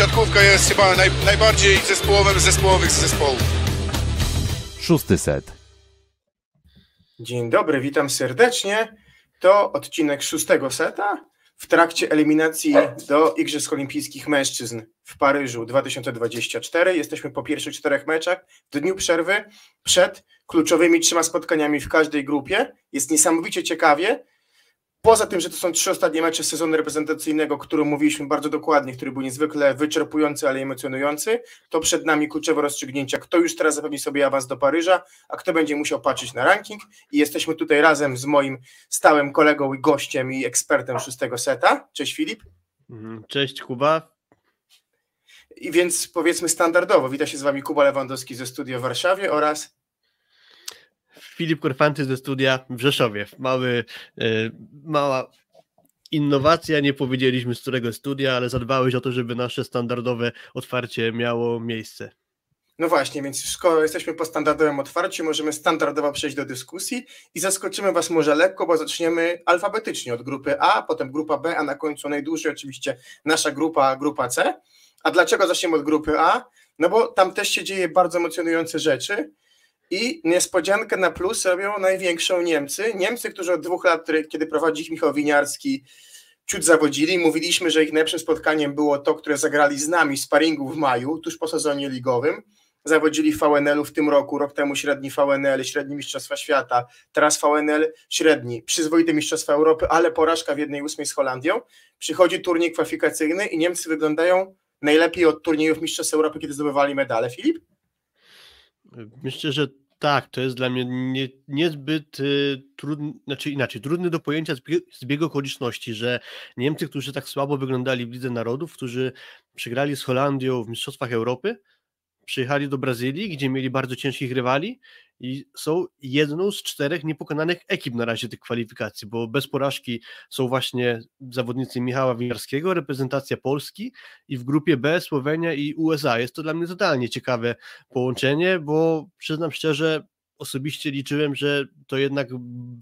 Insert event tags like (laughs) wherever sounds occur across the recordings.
siatkówka jest chyba naj, najbardziej zespołowym z zespołowych zespołów. Szósty set. Dzień dobry, witam serdecznie. To odcinek szóstego seta w trakcie eliminacji do Igrzysk Olimpijskich Mężczyzn w Paryżu 2024. Jesteśmy po pierwszych czterech meczach w dniu przerwy przed kluczowymi trzema spotkaniami w każdej grupie. Jest niesamowicie ciekawie. Poza tym, że to są trzy ostatnie mecze sezonu reprezentacyjnego, o którym mówiliśmy bardzo dokładnie, który był niezwykle wyczerpujący, ale emocjonujący, to przed nami kluczowe rozstrzygnięcia, kto już teraz zapewni sobie awans do Paryża, a kto będzie musiał patrzeć na ranking. I jesteśmy tutaj razem z moim stałym kolegą i gościem i ekspertem szóstego seta. Cześć Filip. Mhm, cześć Kuba. I więc powiedzmy standardowo, wita się z Wami Kuba Lewandowski ze studia w Warszawie oraz Filip Korfanty ze studia w Rzeszowie. Mały, e, mała innowacja, nie powiedzieliśmy z którego studia, ale zadbałeś o to, żeby nasze standardowe otwarcie miało miejsce. No właśnie, więc skoro jesteśmy po standardowym otwarciu, możemy standardowo przejść do dyskusji i zaskoczymy Was może lekko, bo zaczniemy alfabetycznie od grupy A, potem grupa B, a na końcu najdłużej oczywiście nasza grupa, grupa C. A dlaczego zaczniemy od grupy A? No bo tam też się dzieje bardzo emocjonujące rzeczy. I niespodziankę na plus robią największą Niemcy. Niemcy, którzy od dwóch lat, kiedy prowadzi ich Michał Winiarski, ciut zawodzili. Mówiliśmy, że ich najlepszym spotkaniem było to, które zagrali z nami z sparingu w maju, tuż po sezonie ligowym. Zawodzili VNL-u w tym roku, rok temu średni VNL, średni Mistrzostwa Świata, teraz VNL średni, przyzwoite Mistrzostwa Europy, ale porażka w jednej ósmej z Holandią. Przychodzi turniej kwalifikacyjny i Niemcy wyglądają najlepiej od turniejów Mistrzostw Europy, kiedy zdobywali medale. Filip? Myślę, że tak, to jest dla mnie nie, niezbyt y, trudny, znaczy inaczej, trudny do pojęcia zbieg okoliczności, że Niemcy, którzy tak słabo wyglądali w Lidze Narodów, którzy przegrali z Holandią w Mistrzostwach Europy, przyjechali do Brazylii, gdzie mieli bardzo ciężkich rywali i są jedną z czterech niepokonanych ekip na razie tych kwalifikacji, bo bez porażki są właśnie zawodnicy Michała Winiarskiego, reprezentacja Polski i w grupie B Słowenia i USA. Jest to dla mnie totalnie ciekawe połączenie, bo przyznam szczerze, osobiście liczyłem, że to jednak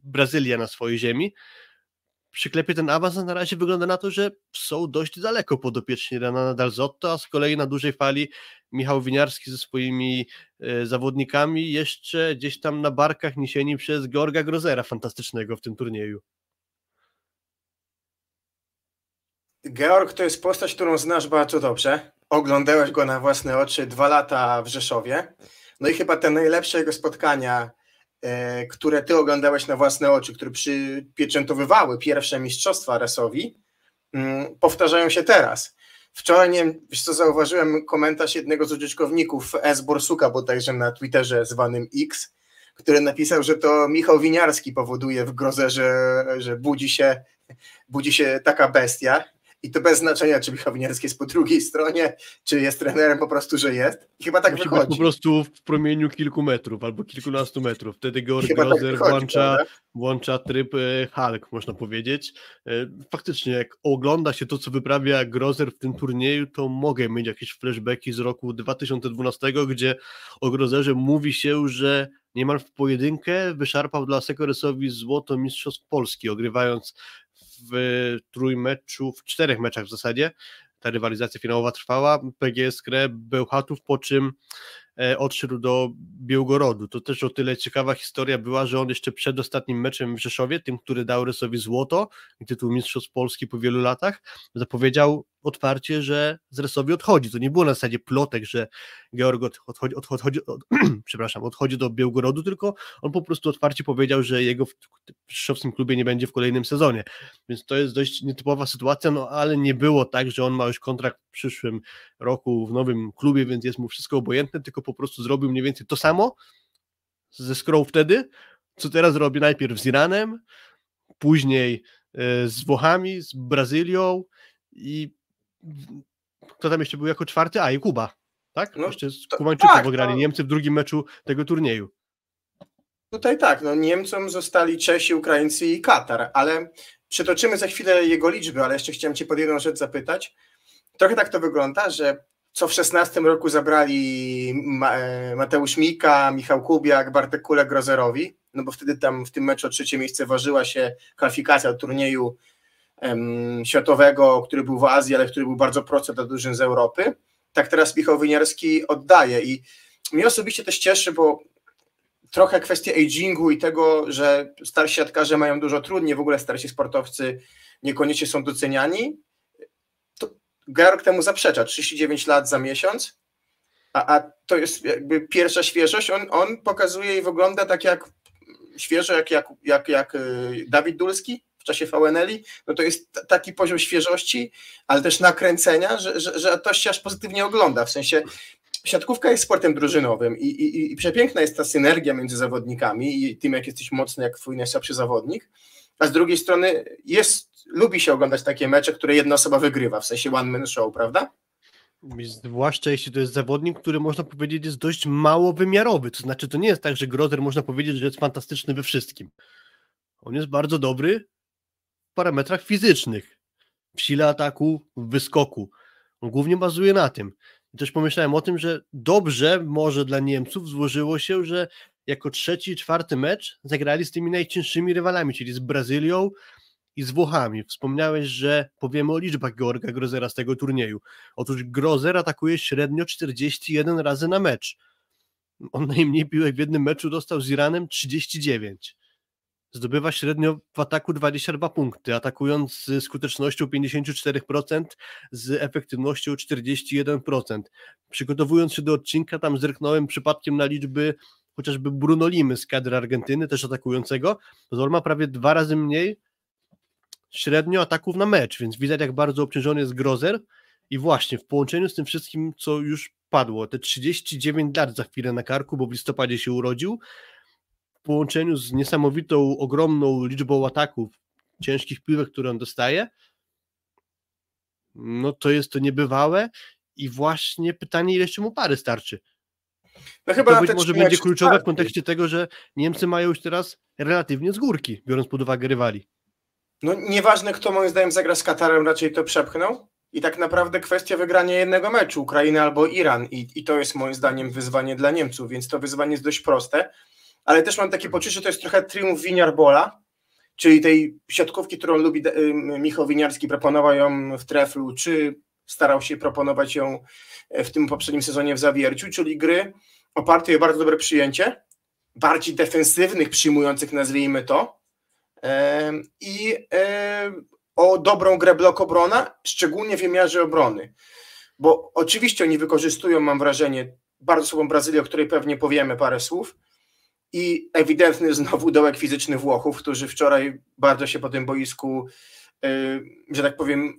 Brazylia na swojej ziemi, przyklepie ten awans, na razie wygląda na to, że są dość daleko podopieczni Renana Dalzotto, a z kolei na dużej fali Michał Winiarski ze swoimi e, zawodnikami jeszcze gdzieś tam na barkach niesieni przez Georga Grozera fantastycznego w tym turnieju. Georg to jest postać, którą znasz bardzo dobrze. Oglądałeś go na własne oczy dwa lata w Rzeszowie. No i chyba te najlepsze jego spotkania które ty oglądałeś na własne oczy, które przypieczętowywały pierwsze mistrzostwa Resowi, mm, powtarzają się teraz. Wczoraj, nie wiesz co, zauważyłem komentarz jednego z użytkowników S. Borsuka bodajże na Twitterze zwanym X, który napisał, że to Michał Winiarski powoduje w grozę, że, że budzi, się, budzi się taka bestia i to bez znaczenia, czy Michał jest po drugiej stronie, czy jest trenerem po prostu, że jest. I chyba tak Musi wychodzi. po prostu w promieniu kilku metrów albo kilkunastu metrów. Wtedy Georg Grozer tak włącza, włącza tryb e, Hulk, można powiedzieć. E, faktycznie, jak ogląda się to, co wyprawia Grozer w tym turnieju, to mogę mieć jakieś flashbacki z roku 2012, gdzie o Grozerze mówi się, że niemal w pojedynkę wyszarpał dla Sekoresowi złoto Mistrzostw Polski, ogrywając w trójmeczu, w czterech meczach w zasadzie. Ta rywalizacja finałowa trwała. PGS Krę Bełchatów, po czym E, odszedł do Białgorodu. To też o tyle ciekawa historia była, że on jeszcze przed ostatnim meczem w Rzeszowie, tym, który dał Rysowi złoto i tytuł Mistrzostw Polski po wielu latach, zapowiedział otwarcie, że z Rysowi odchodzi. To nie było na zasadzie plotek, że Georg odchodzi, odchodzi, od, (clears throat) przepraszam, odchodzi do Białgorodu, tylko on po prostu otwarcie powiedział, że jego w rzeszowskim klubie nie będzie w kolejnym sezonie. Więc to jest dość nietypowa sytuacja, no ale nie było tak, że on ma już kontrakt w przyszłym roku w nowym klubie, więc jest mu wszystko obojętne, tylko po prostu zrobił mniej więcej to samo ze Skrą wtedy, co teraz robi najpierw z Iranem, później e, z Włochami, z Brazylią i kto tam jeszcze był jako czwarty? A i Kuba, tak? No, jeszcze z Kubańczykiem tak, no. Niemcy w drugim meczu tego turnieju. Tutaj tak, no Niemcom zostali Czesi, Ukraińcy i Katar, ale przytoczymy za chwilę jego liczby, ale jeszcze chciałem Cię pod jedną rzecz zapytać. Trochę tak to wygląda, że co w 16 roku zabrali e, Mateusz Mika, Michał Kubiak, Bartek Kulek Grozerowi, no bo wtedy tam w tym meczu o trzecie miejsce ważyła się kwalifikacja do turnieju em, światowego, który był w Azji, ale który był bardzo prosty dla drużyn z Europy, tak teraz Michał Winiarski oddaje i mnie osobiście też cieszy, bo trochę kwestia agingu i tego, że starsi siatkarze mają dużo trudniej, w ogóle starsi sportowcy niekoniecznie są doceniani, to Georg temu zaprzecza, 39 lat za miesiąc, a, a to jest jakby pierwsza świeżość, on, on pokazuje i wygląda tak jak świeżo, jak, jak, jak, jak y, Dawid Dulski czasie VNL-i, no to jest taki poziom świeżości, ale też nakręcenia, że, że, że to się aż pozytywnie ogląda, w sensie siatkówka jest sportem drużynowym i, i, i przepiękna jest ta synergia między zawodnikami i tym, jak jesteś mocny, jak twój najsłabszy zawodnik, a z drugiej strony jest, lubi się oglądać takie mecze, które jedna osoba wygrywa, w sensie one man show, prawda? Zwłaszcza jeśli to jest zawodnik, który można powiedzieć jest dość mało wymiarowy. To znaczy, to nie jest tak, że Grozer można powiedzieć, że jest fantastyczny we wszystkim. On jest bardzo dobry parametrach fizycznych, w sile ataku, w wyskoku. On głównie bazuje na tym. I też pomyślałem o tym, że dobrze może dla Niemców złożyło się, że jako trzeci, czwarty mecz zagrali z tymi najcięższymi rywalami, czyli z Brazylią i z Włochami. Wspomniałeś, że powiemy o liczbach Georga Grozera z tego turnieju. Otóż Grozer atakuje średnio 41 razy na mecz. On najmniej piłek w jednym meczu dostał z Iranem 39. Zdobywa średnio w ataku 22 punkty, atakując z skutecznością 54%, z efektywnością 41%. Przygotowując się do odcinka, tam zerknąłem przypadkiem na liczby chociażby Bruno Limy z kadry Argentyny, też atakującego, on ma prawie dwa razy mniej średnio ataków na mecz, więc widać jak bardzo obciążony jest Grozer i właśnie w połączeniu z tym wszystkim, co już padło, te 39 lat za chwilę na karku, bo w listopadzie się urodził, w połączeniu z niesamowitą, ogromną liczbą ataków, ciężkich piłek, które on dostaje, no to jest to niebywałe i właśnie pytanie, ile jeszcze mu pary starczy. No chyba to być może będzie kluczowe w kontekście tego, że Niemcy mają już teraz relatywnie z górki, biorąc pod uwagę rywali. No nieważne kto moim zdaniem zagra z Katarem, raczej to przepchnął. I tak naprawdę kwestia wygrania jednego meczu, Ukrainy albo Iran. I, I to jest moim zdaniem wyzwanie dla Niemców, więc to wyzwanie jest dość proste. Ale też mam takie poczucie, że to jest trochę triumf Winiarbola, czyli tej siatkówki, którą lubi Michał Winiarski, proponował ją w Treflu, czy starał się proponować ją w tym poprzednim sezonie w Zawierciu, czyli gry oparte o bardzo dobre przyjęcie, bardziej defensywnych, przyjmujących, nazwijmy to, i o dobrą grę blok obrona, szczególnie w wymiarze obrony. Bo oczywiście oni wykorzystują, mam wrażenie, bardzo słabą Brazylię, o której pewnie powiemy parę słów, i ewidentny znowu dołek fizyczny Włochów, którzy wczoraj bardzo się po tym boisku, że tak powiem,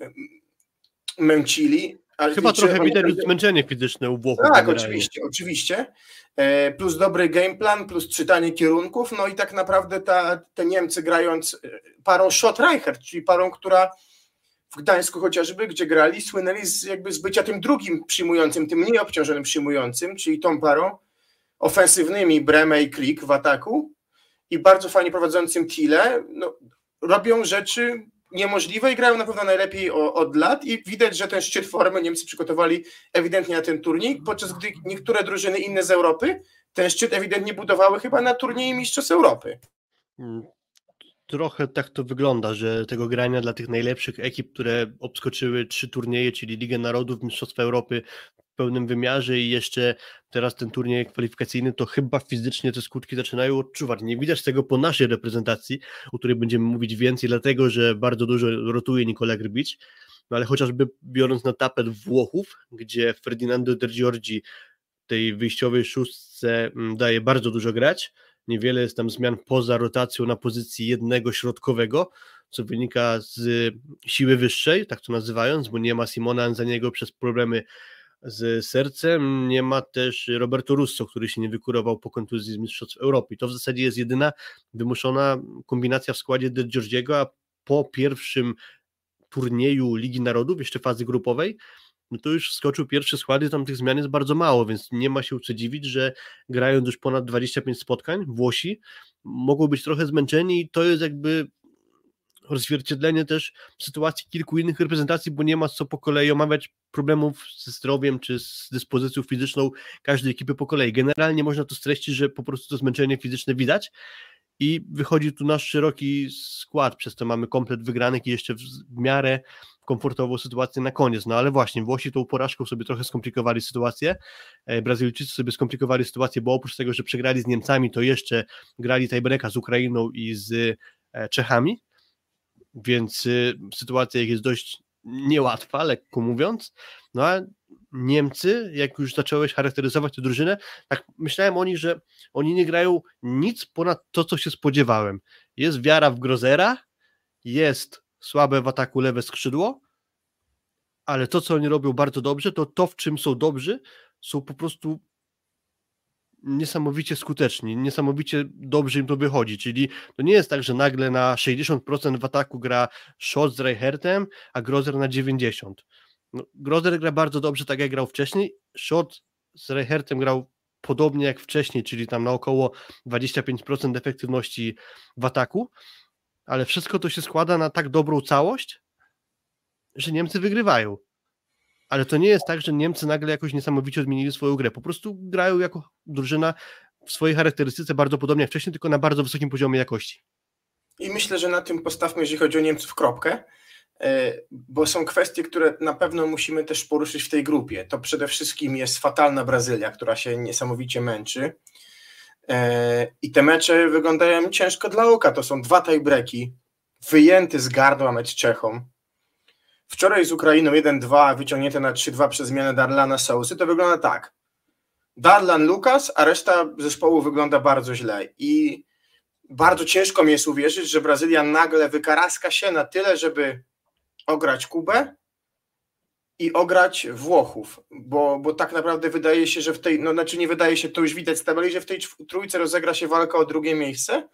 męcili. Ale Chyba trochę widać naprawdę... zmęczenie fizyczne u Włochów. Tak, generalnie. oczywiście, oczywiście. E, plus dobry game plan, plus czytanie kierunków, no i tak naprawdę ta, te Niemcy grając e, parą Schott Reichert, czyli parą, która w Gdańsku chociażby, gdzie grali, słynęli z, jakby z bycia tym drugim przyjmującym, tym mniej obciążonym przyjmującym, czyli tą parą ofensywnymi Breme i Klik w ataku i bardzo fajnie prowadzącym Tile, no, robią rzeczy niemożliwe i grają na pewno najlepiej o, od lat i widać, że ten szczyt formy Niemcy przygotowali ewidentnie na ten turniej, podczas gdy niektóre drużyny inne z Europy ten szczyt ewidentnie budowały chyba na turnieju Mistrzostw Europy. Mm, trochę tak to wygląda, że tego grania dla tych najlepszych ekip, które obskoczyły trzy turnieje, czyli Ligę Narodów, Mistrzostwa Europy, pełnym wymiarze i jeszcze teraz ten turniej kwalifikacyjny, to chyba fizycznie te skutki zaczynają odczuwać. Nie widać tego po naszej reprezentacji, o której będziemy mówić więcej, dlatego że bardzo dużo rotuje Nikola Grbić, no ale chociażby biorąc na tapet Włochów, gdzie Ferdinando De Giorgi tej wyjściowej szóstce mm, daje bardzo dużo grać, niewiele jest tam zmian poza rotacją na pozycji jednego środkowego, co wynika z siły wyższej, tak to nazywając, bo nie ma Simona Anzaniego przez problemy z sercem. Nie ma też Roberto Russo, który się nie wykurował po kontuzji z Mistrzostw Europy. To w zasadzie jest jedyna wymuszona kombinacja w składzie De Giorgiego, a po pierwszym turnieju Ligi Narodów, jeszcze fazy grupowej, no to już skoczył pierwszy skład i tam tych zmian jest bardzo mało, więc nie ma się co dziwić, że grają już ponad 25 spotkań, Włosi mogą być trochę zmęczeni i to jest jakby odzwierciedlenie też sytuacji kilku innych reprezentacji, bo nie ma co po kolei omawiać problemów ze zdrowiem czy z dyspozycją fizyczną każdej ekipy po kolei. Generalnie można to streścić, że po prostu to zmęczenie fizyczne widać i wychodzi tu nasz szeroki skład, przez to mamy komplet wygranych i jeszcze w miarę komfortową sytuację na koniec. No ale właśnie, Włosi tą porażką sobie trochę skomplikowali sytuację. E, Brazylijczycy sobie skomplikowali sytuację, bo oprócz tego, że przegrali z Niemcami, to jeszcze grali tiebreaka z Ukrainą i z e, Czechami. Więc y, sytuacja jest dość niełatwa, lekko mówiąc. No a Niemcy, jak już zacząłeś charakteryzować tę drużynę, tak myślałem o nich, że oni nie grają nic ponad to, co się spodziewałem. Jest wiara w Grozera, jest słabe w ataku lewe skrzydło, ale to, co oni robią bardzo dobrze, to to, w czym są dobrzy, są po prostu niesamowicie skuteczni, niesamowicie dobrze im to wychodzi, czyli to nie jest tak, że nagle na 60% w ataku gra Schott z Reichertem, a Grozer na 90%. No, Grozer gra bardzo dobrze, tak jak grał wcześniej, Schott z Reichertem grał podobnie jak wcześniej, czyli tam na około 25% efektywności w ataku, ale wszystko to się składa na tak dobrą całość, że Niemcy wygrywają. Ale to nie jest tak, że Niemcy nagle jakoś niesamowicie odmienili swoją grę. Po prostu grają jako drużyna w swojej charakterystyce bardzo podobnie jak wcześniej, tylko na bardzo wysokim poziomie jakości. I myślę, że na tym postawmy, jeżeli chodzi o Niemców, kropkę, e, bo są kwestie, które na pewno musimy też poruszyć w tej grupie. To przede wszystkim jest fatalna Brazylia, która się niesamowicie męczy. E, I te mecze wyglądają ciężko dla oka. To są dwa tiebreaki, wyjęty z gardła mecz Czechom. Wczoraj z Ukrainą 1-2, wyciągnięte na 3-2 przez zmianę Darlana Sousy. To wygląda tak. Darlan Lukas, a reszta zespołu wygląda bardzo źle. I bardzo ciężko mi jest uwierzyć, że Brazylia nagle wykaraska się na tyle, żeby ograć Kubę i ograć Włochów, bo, bo tak naprawdę wydaje się, że w tej, no znaczy nie wydaje się, to już widać z tabeli, że w tej trójce rozegra się walka o drugie miejsce.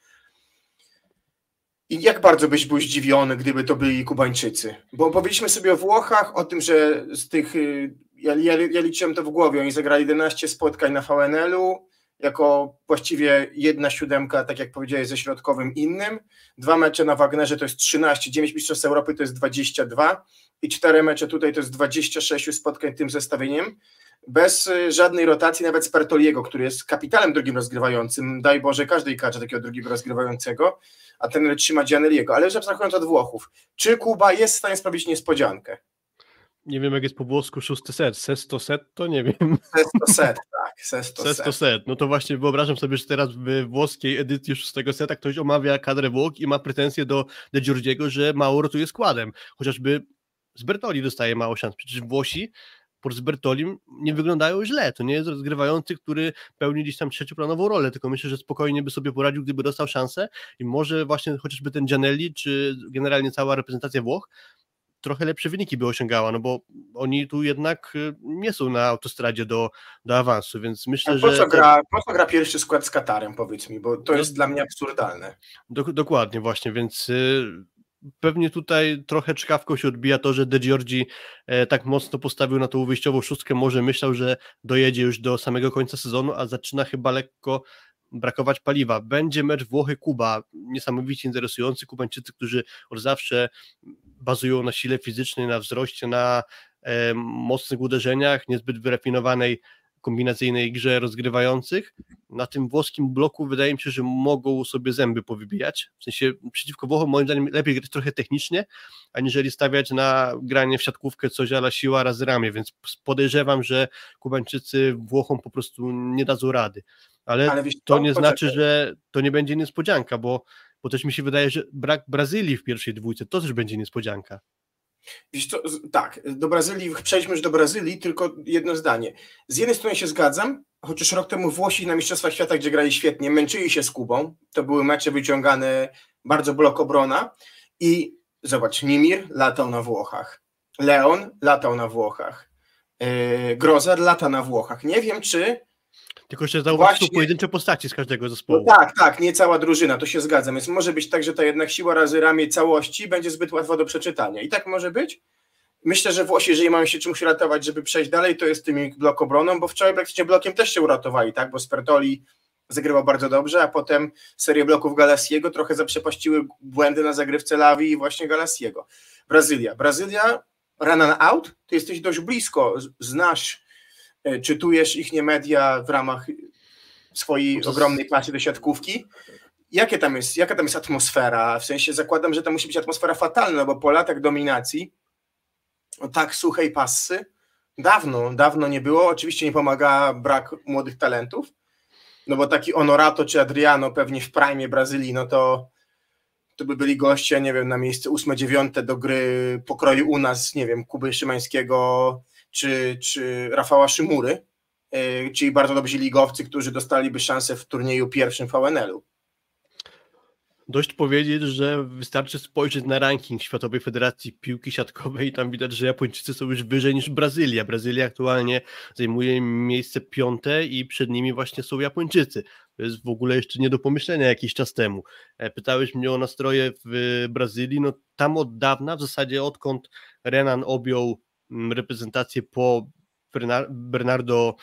I jak bardzo byś był zdziwiony, gdyby to byli Kubańczycy? Bo powiedzieliśmy sobie o Włochach, o tym, że z tych, y, ja, ja, ja liczyłem to w głowie, oni zagrali 11 spotkań na VNL-u, jako właściwie jedna siódemka, tak jak powiedziałeś, ze środkowym innym. Dwa mecze na Wagnerze to jest 13, 9 Mistrzostw Europy to jest 22 i cztery mecze tutaj to jest 26 spotkań tym zestawieniem. Bez y, żadnej rotacji, nawet Spertoliego, który jest kapitalem drugim rozgrywającym. Daj Boże, każdej każe takiego drugiego rozgrywającego, a ten trzyma Gianelliego. Ale już abstrahując od Włochów, czy Kuba jest w stanie sprawić niespodziankę? Nie wiem, jak jest po włosku szósty set. Sesto set to nie wiem. Sesto set, (laughs) tak. Sesto, sesto set. set. No to właśnie wyobrażam sobie, że teraz w włoskiej edycji szóstego seta ktoś omawia kadrę Włoch i ma pretensje do De Giorgiego, że mało rotuje składem. Chociażby z Bertoli dostaje mało szans. Przecież Włosi z Bertolim nie wyglądają źle. To nie jest rozgrywający, który pełni gdzieś tam trzecioplanową rolę, tylko myślę, że spokojnie by sobie poradził, gdyby dostał szansę i może właśnie chociażby ten Gianelli, czy generalnie cała reprezentacja Włoch trochę lepsze wyniki by osiągała, no bo oni tu jednak y, nie są na autostradzie do, do awansu, więc myślę, A po że... Co gra, po co gra pierwszy skład z Katarem, powiedz mi, bo to no, jest dla mnie absurdalne. dokładnie, właśnie, więc y, pewnie tutaj trochę czkawką się odbija to, że De Giorgi e, tak mocno postawił na tą wyjściową szóstkę, może myślał, że dojedzie już do samego końca sezonu, a zaczyna chyba lekko brakować paliwa. Będzie mecz Włochy-Kuba, niesamowicie interesujący. Kubańczycy, którzy od zawsze bazują na sile fizycznej, na wzroście, na e, mocnych uderzeniach, niezbyt wyrafinowanej kombinacyjnej grze rozgrywających. Na tym włoskim bloku wydaje mi się, że mogą sobie zęby powybijać. W sensie przeciwko Włochom moim zdaniem lepiej grać trochę technicznie, aniżeli stawiać na granie w siatkówkę coś ala siła razy ramię, więc podejrzewam, że Kubańczycy Włochom po prostu nie dadzą rady. Ale, Ale to nie znaczy, że to nie będzie niespodzianka, bo, bo też mi się wydaje, że brak Brazylii w pierwszej dwójce to też będzie niespodzianka. Co, tak, do Brazylii, przejdźmy już do Brazylii, tylko jedno zdanie. Z jednej strony się zgadzam, chociaż rok temu Włosi na Mistrzostwach Świata, gdzie grali świetnie, męczyli się z Kubą, to były mecze wyciągane bardzo blok obrona i zobacz, Nimir latał na Włochach, Leon latał na Włochach, yy, Grozer lata na Włochach. Nie wiem, czy tylko się zauważyć Właśnie... pojedyncze postaci z każdego zespołu. No tak, tak, nie cała drużyna, to się zgadzam. Więc może być tak, że ta jednak siła razy ramię całości będzie zbyt łatwa do przeczytania. I tak może być. Myślę, że Włosi, jeżeli mają się czymś ratować, żeby przejść dalej, to jest tymi blok obroną, bo wczoraj praktycznie blokiem też się uratowali, tak? Bo Spertoli zagrywał bardzo dobrze, a potem serię bloków Galasiego trochę zaprzepaściły błędy na zagrywce Lawi i właśnie Galasiego. Brazylia. Brazylia, run and out, ty jesteś dość blisko, znasz czytujesz ich nie media w ramach swojej ogromnej klasy do siatkówki. jakie tam jest, jaka tam jest atmosfera? W sensie zakładam, że to musi być atmosfera fatalna, bo po latach dominacji, o tak suchej passy, dawno, dawno nie było. Oczywiście nie pomaga brak młodych talentów, no bo taki Honorato czy Adriano pewnie w prime Brazylii, no to to by byli goście, nie wiem, na miejsce ósme, dziewiąte do gry pokroju u nas, nie wiem, Kuby Szymańskiego czy, czy Rafała Szymury, yy, czyli bardzo dobrzy ligowcy, którzy dostaliby szansę w turnieju pierwszym VNL-u. Dość powiedzieć, że wystarczy spojrzeć na ranking Światowej Federacji Piłki Siatkowej i tam widać, że Japończycy są już wyżej niż Brazylia. Brazylia aktualnie zajmuje miejsce piąte i przed nimi właśnie są Japończycy. To jest w ogóle jeszcze nie do pomyślenia jakiś czas temu. E, pytałeś mnie o nastroje w Brazylii, no tam od dawna, w zasadzie odkąd Renan objął reprezentację po Bernardo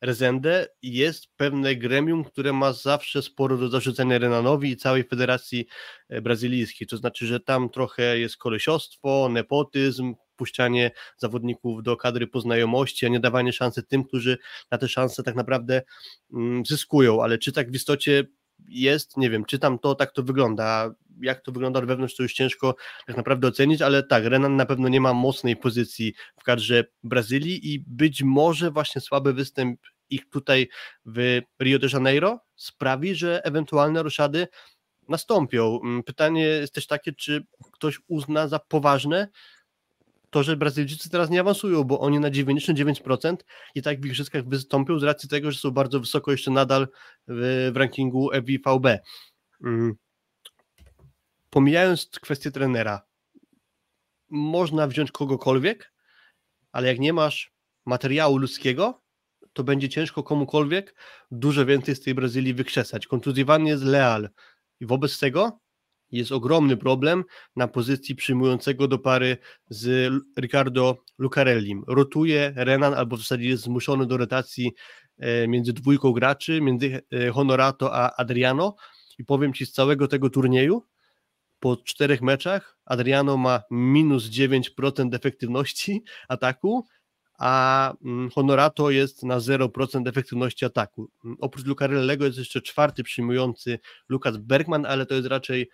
Rezende jest pewne gremium, które ma zawsze sporo do zarzucenia Renanowi i całej Federacji e, Brazylijskiej. To znaczy, że tam trochę jest kolesiostwo, nepotyzm, puszczanie zawodników do kadry po znajomości, a nie dawanie szansy tym, którzy na te szanse tak naprawdę mm, zyskują. Ale czy tak w istocie jest, nie wiem, czy tam to tak to wygląda. Jak to wygląda od wewnątrz, to już ciężko tak naprawdę ocenić, ale tak, Renan na pewno nie ma mocnej pozycji w kadrze Brazylii i być może właśnie słaby występ ich tutaj w Rio de Janeiro sprawi, że ewentualne roszady nastąpią. Mm, pytanie jest też takie, czy ktoś uzna za poważne to, że Brazylijczycy teraz nie awansują, bo oni na 99% i tak w igrzyskach wystąpią z racji tego, że są bardzo wysoko jeszcze nadal w, w rankingu FIVB. Mm. Pomijając kwestię trenera, można wziąć kogokolwiek, ale jak nie masz materiału ludzkiego, to będzie ciężko komukolwiek dużo więcej z tej Brazylii wykrzesać. Kontuzjowany jest Leal i wobec tego jest ogromny problem na pozycji przyjmującego do pary z Ricardo Lucarellim. Rotuje Renan albo w zasadzie jest zmuszony do rotacji e, między dwójką graczy, między e, Honorato a Adriano i powiem Ci z całego tego turnieju po czterech meczach Adriano ma minus 9% efektywności ataku, a mm, Honorato jest na 0% efektywności ataku. Mm, oprócz Lucarellego jest jeszcze czwarty przyjmujący Lukas Bergman, ale to jest raczej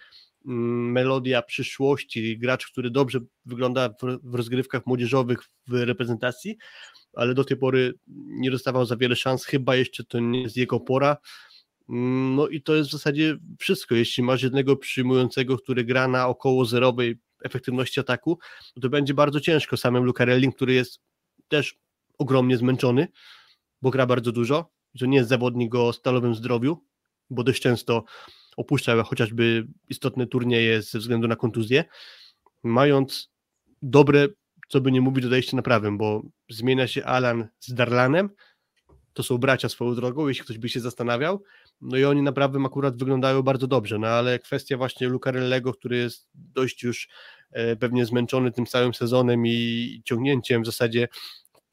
melodia przyszłości, gracz, który dobrze wygląda w rozgrywkach młodzieżowych w reprezentacji, ale do tej pory nie dostawał za wiele szans, chyba jeszcze to nie jest jego pora. Mm, no i to jest w zasadzie wszystko. Jeśli masz jednego przyjmującego, który gra na około zerowej efektywności ataku, to będzie bardzo ciężko samym Lucarelli, który jest też ogromnie zmęczony, bo gra bardzo dużo. To nie jest zawodnik o stalowym zdrowiu, bo dość często opuszcza chociażby istotne turnieje ze względu na kontuzję, mając dobre, co by nie mówić, dodajście na prawym, bo zmienia się Alan z Darlanem, to są bracia swoją drogą, jeśli ktoś by się zastanawiał, no i oni na prawym akurat wyglądają bardzo dobrze, no ale kwestia właśnie Lucarellego, który jest dość już e, pewnie zmęczony tym całym sezonem i ciągnięciem w zasadzie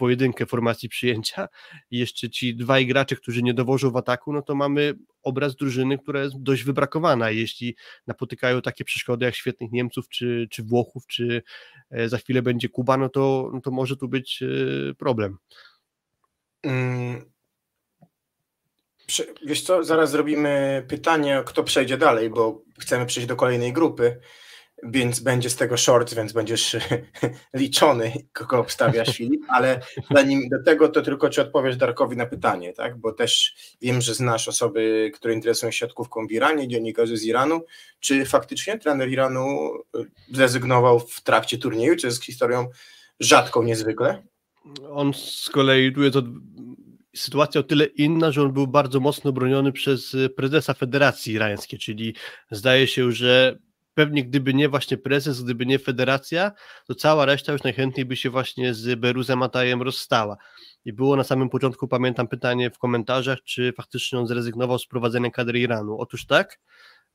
pojedynkę formacji przyjęcia i jeszcze ci dwaj gracze, którzy nie dowożą w ataku, no to mamy obraz drużyny, która jest dość wybrakowana. Jeśli napotykają takie przeszkody jak świetnych Niemców, czy, czy Włochów, czy e, za chwilę będzie Kuba, no to, no to może tu być e, problem. Hmm. Wiesz co, zaraz zrobimy pytanie, kto przejdzie dalej, bo chcemy przejść do kolejnej grupy więc będzie z tego short, więc będziesz (laughs) liczony, kogo obstawiasz (laughs) Filip, ale zanim do tego, to tylko czy odpowiesz Darkowi na pytanie, tak? Bo też wiem, że znasz osoby, które interesują się siatkówką w Iranie, dziennikarzy z Iranu. Czy faktycznie trener Iranu zrezygnował w trakcie turnieju, czy jest historią rzadką niezwykle? On z kolei tu jest od... sytuacja o tyle inna, że on był bardzo mocno broniony przez prezesa Federacji Irańskiej, czyli zdaje się, że pewnie gdyby nie właśnie prezes, gdyby nie federacja, to cała reszta już najchętniej by się właśnie z Beruzem Atajem rozstała. I było na samym początku, pamiętam pytanie w komentarzach, czy faktycznie on zrezygnował z prowadzenia kadry Iranu. Otóż tak,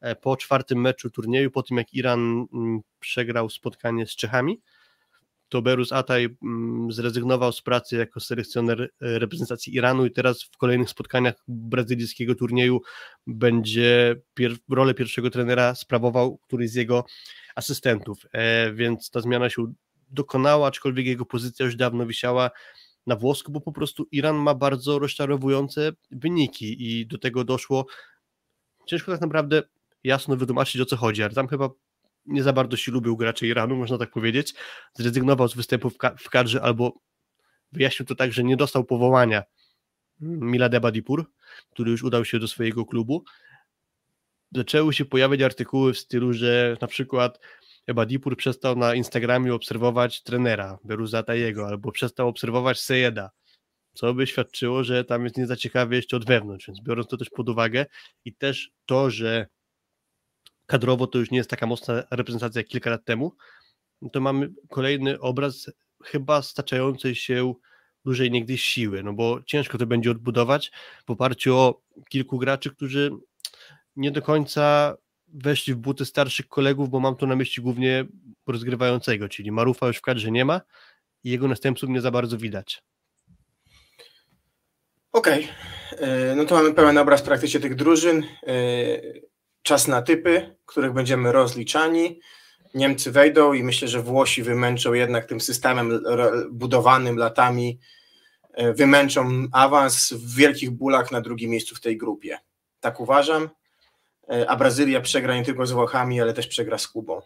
e, po czwartym meczu turnieju, po tym jak Iran mm, przegrał spotkanie z Czechami, to Berus Ataj mm, zrezygnował z pracy jako selekcjoner e, reprezentacji Iranu i teraz w kolejnych spotkaniach brazylijskiego turnieju będzie pier rolę pierwszego trenera sprawował któryś z jego asystentów, e, więc ta zmiana się dokonała, aczkolwiek jego pozycja już dawno wisiała na włosku, bo po prostu Iran ma bardzo rozczarowujące wyniki i do tego doszło. Ciężko tak naprawdę jasno wytłumaczyć o co chodzi, ale tam chyba nie za bardzo się lubił gracze Iranu, można tak powiedzieć. Zrezygnował z występu w, ka w kadrze albo wyjaśnił to tak, że nie dostał powołania Milad Ebadipur, który już udał się do swojego klubu. Zaczęły się pojawiać artykuły w stylu, że na przykład Ebadipur przestał na Instagramie obserwować trenera Beruza Tajego albo przestał obserwować Sejeda, co by świadczyło, że tam jest niezaciekawie jeszcze od wewnątrz, więc biorąc to też pod uwagę i też to, że kadrowo to już nie jest taka mocna reprezentacja jak kilka lat temu, to mamy kolejny obraz chyba staczającej się dużej niegdyś siły, no bo ciężko to będzie odbudować w oparciu o kilku graczy, którzy nie do końca weszli w buty starszych kolegów, bo mam tu na myśli głównie rozgrywającego, czyli Marufa już w kadrze nie ma i jego następców nie za bardzo widać. Okej, okay. no to mamy pełen obraz praktycznie tych drużyn. Czas na typy, których będziemy rozliczani. Niemcy wejdą i myślę, że Włosi wymęczą jednak tym systemem budowanym latami, e, wymęczą awans w wielkich bólach na drugim miejscu w tej grupie. Tak uważam. E, a Brazylia przegra nie tylko z Włochami, ale też przegra z Kubą.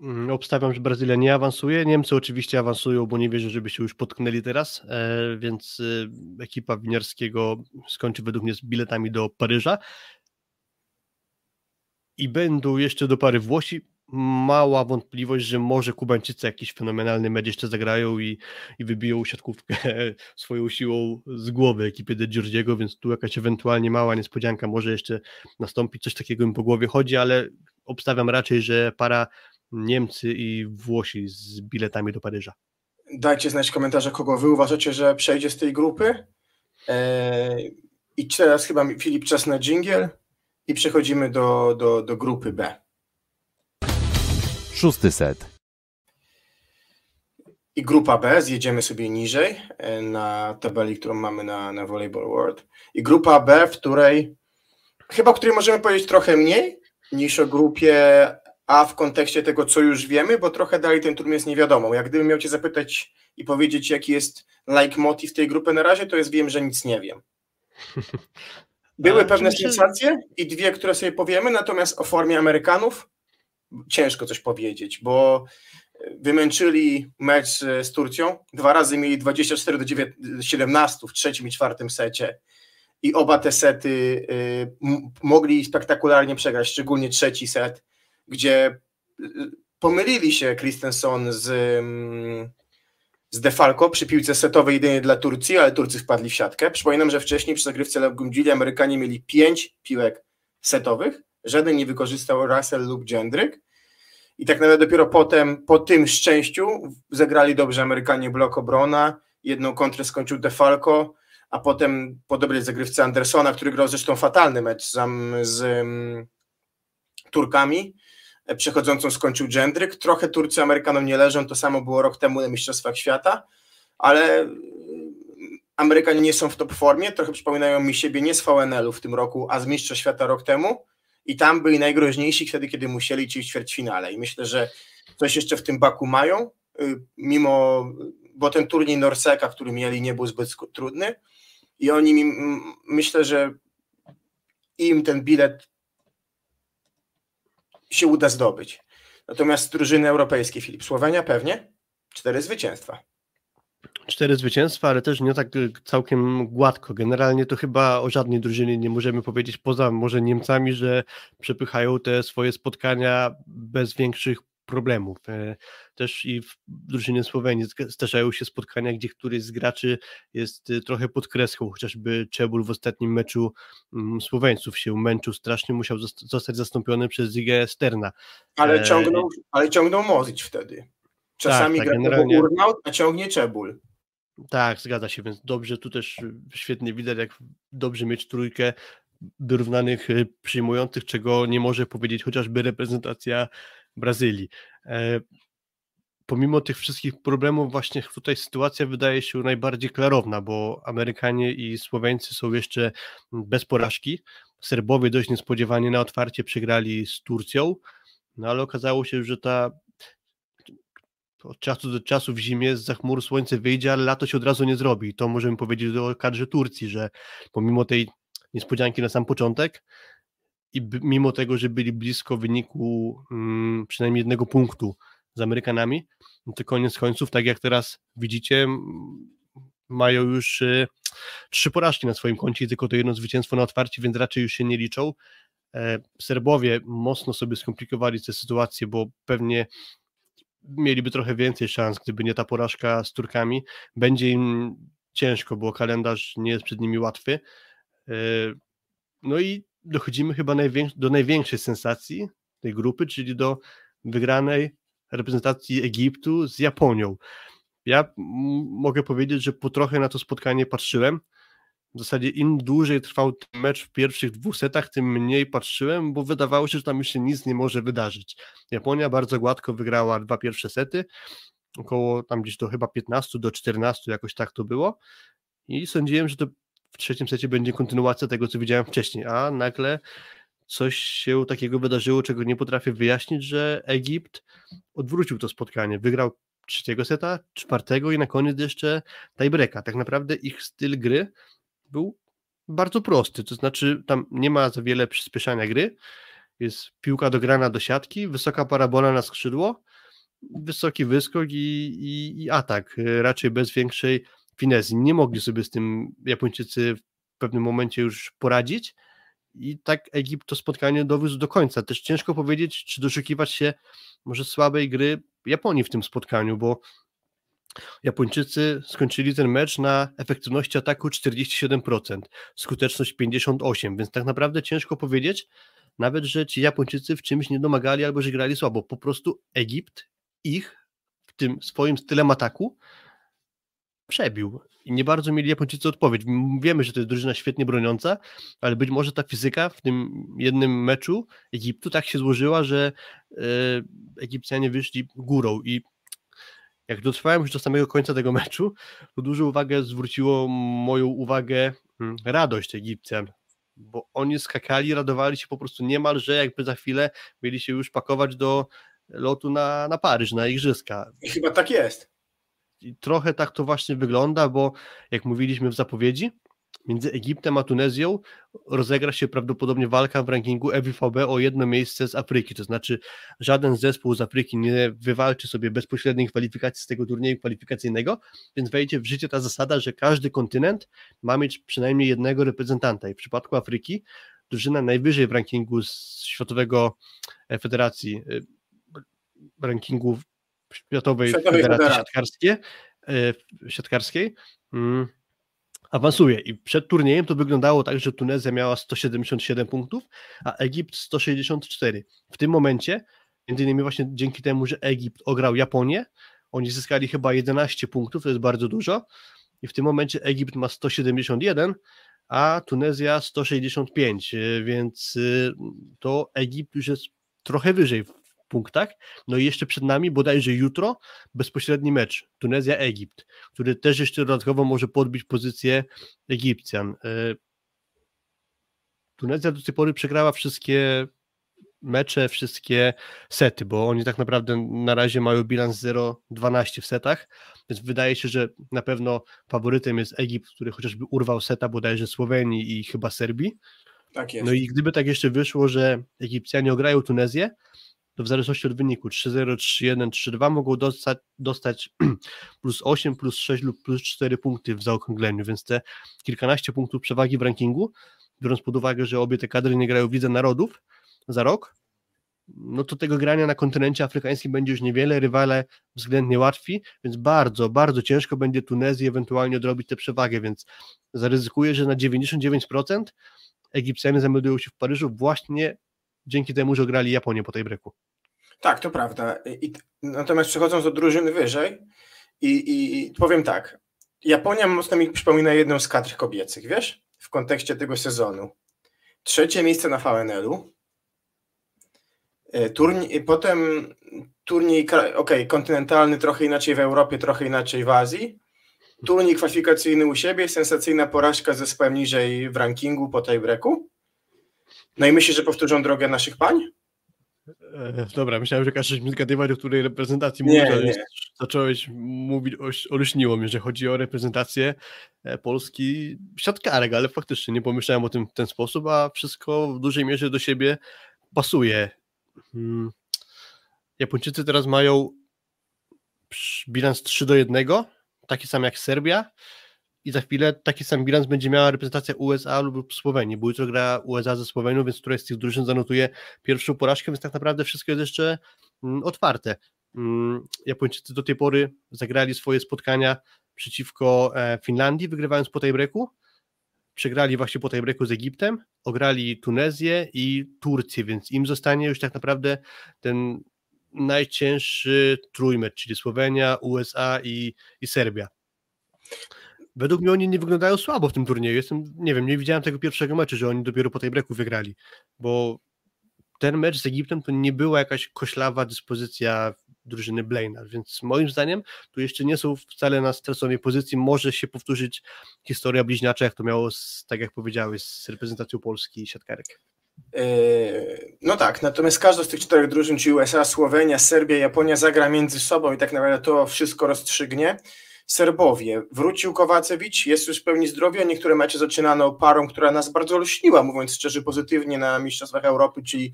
Mm, obstawiam, że Brazylia nie awansuje. Niemcy oczywiście awansują, bo nie wierzę, żeby się już potknęli teraz, e, więc ekipa winiarskiego skończy według mnie z biletami do Paryża. I będą jeszcze do pary Włosi mała wątpliwość, że może Kubańczycy jakiś fenomenalny mecz jeszcze zagrają i, i wybiją siatkówkę (laughs) swoją siłą z głowy ekipy De Giorgiego, więc tu jakaś ewentualnie mała niespodzianka może jeszcze nastąpić, coś takiego mi po głowie chodzi, ale obstawiam raczej, że para Niemcy i Włosi z biletami do Paryża. Dajcie znać w komentarzach, kogo wy uważacie, że przejdzie z tej grupy. Eee, I teraz chyba Filip czas na dżingiel i przechodzimy do, do, do grupy B. Szósty set. I grupa B, zjedziemy sobie niżej e, na tabeli, którą mamy na, na Volleyball World. I grupa B, w której chyba o której możemy powiedzieć trochę mniej niż o grupie A w kontekście tego, co już wiemy, bo trochę dalej ten turniej jest niewiadomą. Jak gdybym miał Cię zapytać i powiedzieć, jaki jest like motiv tej grupy na razie, to jest wiem, że nic nie wiem. (laughs) Były pewne sensacje i dwie, które sobie powiemy, natomiast o formie Amerykanów ciężko coś powiedzieć, bo wymęczyli mecz z Turcją, dwa razy mieli 24 do 17 w trzecim i czwartym secie. I oba te sety y, mogli spektakularnie przegrać, szczególnie trzeci set, gdzie y, pomylili się Christensen z, mm, z Defalco przy piłce setowej jedynie dla Turcji, ale Turcy wpadli w siatkę. Przypominam, że wcześniej przy zagrywce Legumdzili Amerykanie mieli pięć piłek setowych, żaden nie wykorzystał Russell lub Gendryk i tak naprawdę dopiero potem, po tym szczęściu zagrali dobrze Amerykanie blok obrona, jedną kontrę skończył Defalco, a potem po dobrej zagrywce Andersona, który grał zresztą fatalny mecz z, z um, Turkami, przechodzącą skończył Gendryk. Trochę Turcy Amerykanom nie leżą, to samo było rok temu na Mistrzostwach Świata, ale Amerykanie nie są w top formie, trochę przypominają mi siebie nie z VNL-u w tym roku, a z Mistrzostw Świata rok temu. I tam byli najgroźniejsi wtedy, kiedy musieli ci w ćwierćfinale. I myślę, że coś jeszcze w tym Baku mają, y, mimo, bo ten turniej Norseka, który mieli, nie był zbyt trudny. I oni, myślę, że im ten bilet się uda zdobyć. Natomiast drużyny europejskie, Filip, Słowenia pewnie, cztery zwycięstwa. Cztery zwycięstwa, ale też nie tak całkiem gładko. Generalnie to chyba o żadnej drużynie nie możemy powiedzieć, poza może Niemcami, że przepychają te swoje spotkania bez większych problemów. E, też i w drużynie Słowenii zdarzają się spotkania, gdzie któryś z graczy jest y, trochę pod kreską, chociażby Czebul w ostatnim meczu mm, Słoweńców się męczył strasznie, musiał zostać zastąpiony przez Zigę Sterna. Ale e, ciągnął, ale ciągnął Mozić wtedy. Czasami tak, tak, generalnie... Urnaut, a ciągnie Czebul. Tak, zgadza się, więc dobrze, tu też świetnie widać, jak dobrze mieć trójkę wyrównanych y, przyjmujących, czego nie może powiedzieć chociażby reprezentacja Brazylii. E, pomimo tych wszystkich problemów, właśnie tutaj sytuacja wydaje się najbardziej klarowna, bo Amerykanie i Słoweńcy są jeszcze bez porażki. Serbowie dość niespodziewanie na otwarcie przegrali z Turcją, no ale okazało się, że ta od czasu do czasu w zimie z chmur słońce wyjdzie, ale lato się od razu nie zrobi. To możemy powiedzieć o kadrze Turcji, że pomimo tej niespodzianki na sam początek, i mimo tego, że byli blisko wyniku mm, przynajmniej jednego punktu z Amerykanami, no to koniec końców, tak jak teraz widzicie, mają już y, trzy porażki na swoim koncie i tylko to jedno zwycięstwo na otwarcie, więc raczej już się nie liczą. E, Serbowie mocno sobie skomplikowali tę sytuację, bo pewnie mieliby trochę więcej szans, gdyby nie ta porażka z Turkami. Będzie im ciężko, bo kalendarz nie jest przed nimi łatwy. E, no i dochodzimy chyba do największej sensacji tej grupy, czyli do wygranej reprezentacji Egiptu z Japonią. Ja mogę powiedzieć, że po trochę na to spotkanie patrzyłem. W zasadzie im dłużej trwał ten mecz w pierwszych dwóch setach, tym mniej patrzyłem, bo wydawało się, że tam już się nic nie może wydarzyć. Japonia bardzo gładko wygrała dwa pierwsze sety, około tam gdzieś do chyba 15 do 14, jakoś tak to było. I sądziłem, że to w trzecim secie będzie kontynuacja tego, co widziałem wcześniej, a nagle coś się takiego wydarzyło, czego nie potrafię wyjaśnić, że Egipt odwrócił to spotkanie. Wygrał trzeciego seta, czwartego i na koniec jeszcze tiebreaka. Tak naprawdę ich styl gry był bardzo prosty, to znaczy tam nie ma za wiele przyspieszania gry, jest piłka dograna do siatki, wysoka parabola na skrzydło, wysoki wyskok i, i, i atak, raczej bez większej finezji. Nie mogli sobie z tym Japończycy w pewnym momencie już poradzić i tak Egipt to spotkanie dowiózł do końca. Też ciężko powiedzieć, czy doszukiwać się może słabej gry Japonii w tym spotkaniu, bo Japończycy skończyli ten mecz na efektywności ataku 47%, skuteczność 58%, więc tak naprawdę ciężko powiedzieć, nawet że ci Japończycy w czymś nie domagali albo że grali słabo. Po prostu Egipt ich w tym swoim stylem ataku przebił. I nie bardzo mieli Japończycy odpowiedź. Wiemy, że to jest drużyna świetnie broniąca, ale być może ta fizyka w tym jednym meczu Egiptu tak się złożyła, że e, Egipcjanie wyszli górą i jak dotrwałem już do samego końca tego meczu, to dużą uwagę zwróciło moją uwagę hmm, radość Egipcjan, bo oni skakali, radowali się po prostu niemalże, jakby za chwilę mieli się już pakować do lotu na, na Paryż, na Igrzyska. I chyba tak jest. Trochę tak to właśnie wygląda, bo jak mówiliśmy w zapowiedzi, między Egiptem a Tunezją rozegra się prawdopodobnie walka w rankingu EWVB o jedno miejsce z Afryki, to znaczy żaden zespół z Afryki nie wywalczy sobie bezpośredniej kwalifikacji z tego turnieju kwalifikacyjnego, więc wejdzie w życie ta zasada, że każdy kontynent ma mieć przynajmniej jednego reprezentanta. I w przypadku Afryki drużyna najwyżej w rankingu Światowego e, Federacji e, rankingu Światowej, Światowej Federacji. Siatkarskiej, e, siatkarskiej mm, awansuje. I przed turniejem to wyglądało tak, że Tunezja miała 177 punktów, a Egipt 164. W tym momencie, między innymi właśnie dzięki temu, że Egipt ograł Japonię, oni zyskali chyba 11 punktów, to jest bardzo dużo. I w tym momencie Egipt ma 171, a Tunezja 165, więc y, to Egipt już jest trochę wyżej punktach. No i jeszcze przed nami bodajże jutro bezpośredni mecz Tunezja-Egipt, który też jeszcze dodatkowo może podbić pozycję Egipcjan. E, Tunezja do tej pory przegrała wszystkie mecze, wszystkie sety, bo oni tak naprawdę na razie mają bilans 0-12 w setach, więc wydaje się, że na pewno faworytem jest Egipt, który chociażby urwał seta bodajże Słowenii i chyba Serbii. Tak jest. No i gdyby tak jeszcze wyszło, że Egipcjanie ograją Tunezję, to w zależności od wyniku 3-0, 3-1, 3-2 mogą dostać, dostać (clears throat) plus 8, plus 6 lub plus 4 punkty w zaokrągleniu, więc te kilkanaście punktów przewagi w rankingu, biorąc pod uwagę, że obie te kadry nie grają w Lidze Narodów za rok, no to tego grania na kontynencie afrykańskim będzie już niewiele, rywale względnie łatwi, więc bardzo, bardzo ciężko będzie Tunezji ewentualnie odrobić tę przewagę, więc zaryzykuję, że na 99% Egipcjanie zameldują się w Paryżu właśnie dzięki temu, że grali Japonię po tej breku. Tak, to prawda. I, natomiast przechodząc do drużyny wyżej i, i powiem tak, Japonia mocno mi przypomina jedną z kadr kobiecych, wiesz, w kontekście tego sezonu. Trzecie miejsce na VNL-u, e, turniej, potem turniej, ok, kontynentalny trochę inaczej w Europie, trochę inaczej w Azji, turniej kwalifikacyjny u siebie, sensacyjna porażka ze zespołem niżej w rankingu po tej breku no i myślisz, że powtórzą drogę naszych pań? E, dobra, myślałem, że każesz mi zgadywać, o której reprezentacji mówisz, ale nie. zacząłeś mówić, olśniło mnie, że chodzi o reprezentację e, Polski siatkarek, ale faktycznie nie pomyślałem o tym w ten sposób, a wszystko w dużej mierze do siebie pasuje. Hmm. Japończycy teraz mają bilans 3 do 1, taki sam jak Serbia i za chwilę taki sam bilans będzie miała reprezentacja USA lub Słowenii, bo jutro gra USA ze Słowenią, więc któraś z tych drużyn zanotuje pierwszą porażkę, więc tak naprawdę wszystko jest jeszcze mm, otwarte. Mm, Japończycy do tej pory zagrali swoje spotkania przeciwko e, Finlandii, wygrywając po tej przegrali właśnie po tej z Egiptem, ograli Tunezję i Turcję, więc im zostanie już tak naprawdę ten najcięższy trójmecz, czyli Słowenia, USA i, i Serbia. Według mnie oni nie wyglądają słabo w tym turnieju. Jestem, nie wiem, nie widziałem tego pierwszego meczu, że oni dopiero po tej breaku wygrali, bo ten mecz z Egiptem to nie była jakaś koślawa dyspozycja drużyny Blaina, więc moim zdaniem tu jeszcze nie są wcale na stresowej pozycji. Może się powtórzyć historia bliźniacza, jak to miało, z, tak jak powiedziałeś, z reprezentacją Polski i siatkarek. Yy, no tak, natomiast każda z tych czterech drużyn, czyli USA, Słowenia, Serbia, Japonia, zagra między sobą i tak naprawdę to wszystko rozstrzygnie. Serbowie. Wrócił Kowacewicz, jest już w pełni zdrowia. Niektóre mecze zaczynano parą, która nas bardzo lśniła, mówiąc szczerze, pozytywnie na Mistrzostwach Europy, czyli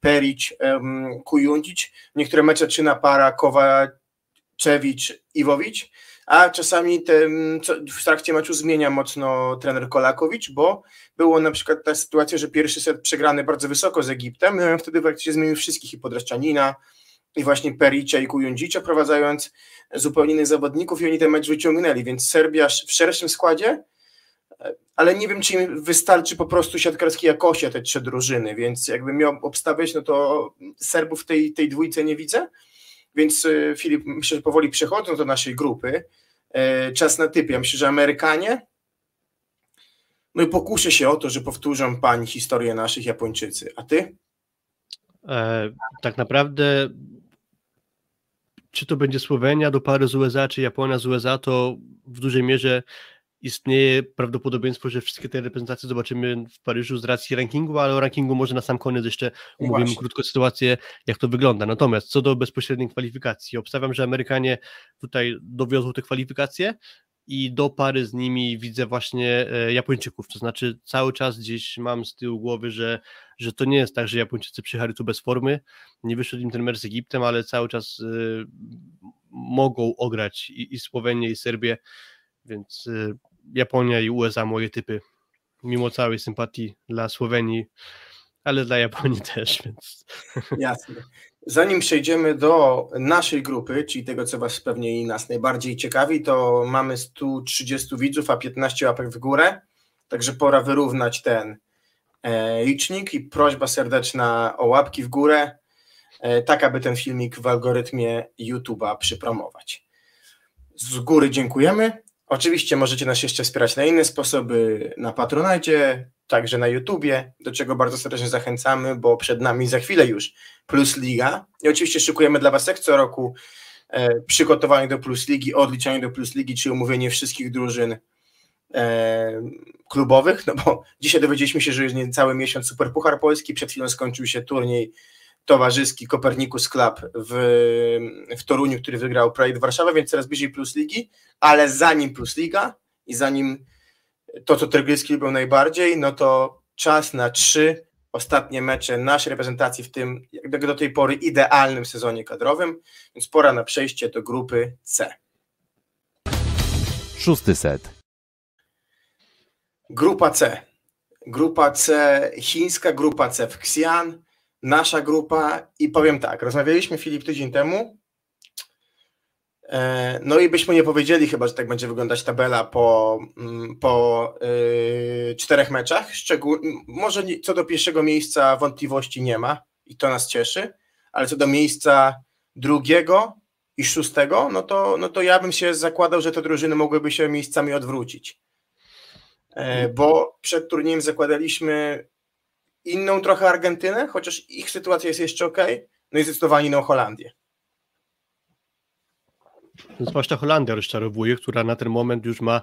Perić, um, Kujundzić. Niektóre mecze zaczyna para Kowaczewicz-Iwowicz, a czasami w trakcie meczu zmienia mocno trener Kolakowicz, bo było na przykład ta sytuacja, że pierwszy set przegrany bardzo wysoko z Egiptem, no wtedy praktycznie zmienił wszystkich i Podraszczanina, i właśnie Pericia i Kujundzicza, prowadzając zupełnie innych zawodników i oni ten mecz wyciągnęli, więc Serbia w szerszym składzie, ale nie wiem, czy im wystarczy po prostu siatkarskiej jakości te trzy drużyny, więc jakbym miał obstawiać, no to Serbów tej, tej dwójce nie widzę, więc e, Filip, myślę, że powoli przechodzą do naszej grupy, e, czas na typie, ja myślę, że Amerykanie, no i pokuszę się o to, że powtórzą pani historię naszych Japończycy, a ty? E, tak naprawdę czy to będzie Słowenia do pary z USA, czy Japonia z USA, to w dużej mierze istnieje prawdopodobieństwo, że wszystkie te reprezentacje zobaczymy w Paryżu z racji rankingu, ale o rankingu może na sam koniec jeszcze omówimy krótko sytuację, jak to wygląda. Natomiast co do bezpośredniej kwalifikacji, obstawiam, że Amerykanie tutaj dowiozą te kwalifikacje i do pary z nimi widzę właśnie e, Japończyków, to znaczy cały czas gdzieś mam z tyłu głowy, że, że to nie jest tak, że Japończycy przyjechali tu bez formy, nie wyszedł im ten mecz z Egiptem, ale cały czas y, mogą ograć i, i Słowenię i Serbię, więc y, Japonia i USA moje typy, mimo całej sympatii dla Słowenii, ale dla Japonii (laughs) też, więc... Jasne. Zanim przejdziemy do naszej grupy, czyli tego, co Was pewnie i nas najbardziej ciekawi, to mamy 130 widzów, a 15 łapek w górę, także pora wyrównać ten e, licznik i prośba serdeczna o łapki w górę, e, tak aby ten filmik w algorytmie YouTube'a przypromować. Z góry dziękujemy. Oczywiście możecie nas jeszcze wspierać na inne sposoby, na Patronite, także na YouTubie, do czego bardzo serdecznie zachęcamy, bo przed nami za chwilę już Plus Liga. I oczywiście szykujemy dla Was jak co roku e, przygotowanie do Plus Ligi, odliczanie do Plus Ligi, czy umówienie wszystkich drużyn e, klubowych, no bo (laughs) dzisiaj dowiedzieliśmy się, że już cały miesiąc Super Puchar Polski, przed chwilą skończył się turniej towarzyski Kopernikus Club w, w Toruniu, który wygrał Pride Warszawa, więc coraz bliżej Plus Ligi, ale zanim Plus Liga i zanim to, co Tergryski lubią najbardziej, no to czas na trzy ostatnie mecze naszej reprezentacji w tym, jak do tej pory, idealnym sezonie kadrowym, więc pora na przejście do grupy C. Szósty set. Grupa C. Grupa C, chińska grupa C w Xi'an, nasza grupa i powiem tak, rozmawialiśmy Filip tydzień temu no i byśmy nie powiedzieli chyba, że tak będzie wyglądać tabela po, mm, po yy, czterech meczach. Szczegół, może nie, co do pierwszego miejsca wątpliwości nie ma i to nas cieszy, ale co do miejsca drugiego i szóstego, no to, no to ja bym się zakładał, że te drużyny mogłyby się miejscami odwrócić. Yy, bo przed turniejem zakładaliśmy inną trochę Argentynę, chociaż ich sytuacja jest jeszcze ok, no i zdecydowanie inną Holandię. Zwłaszcza Holandia rozczarowuje, która na ten moment już ma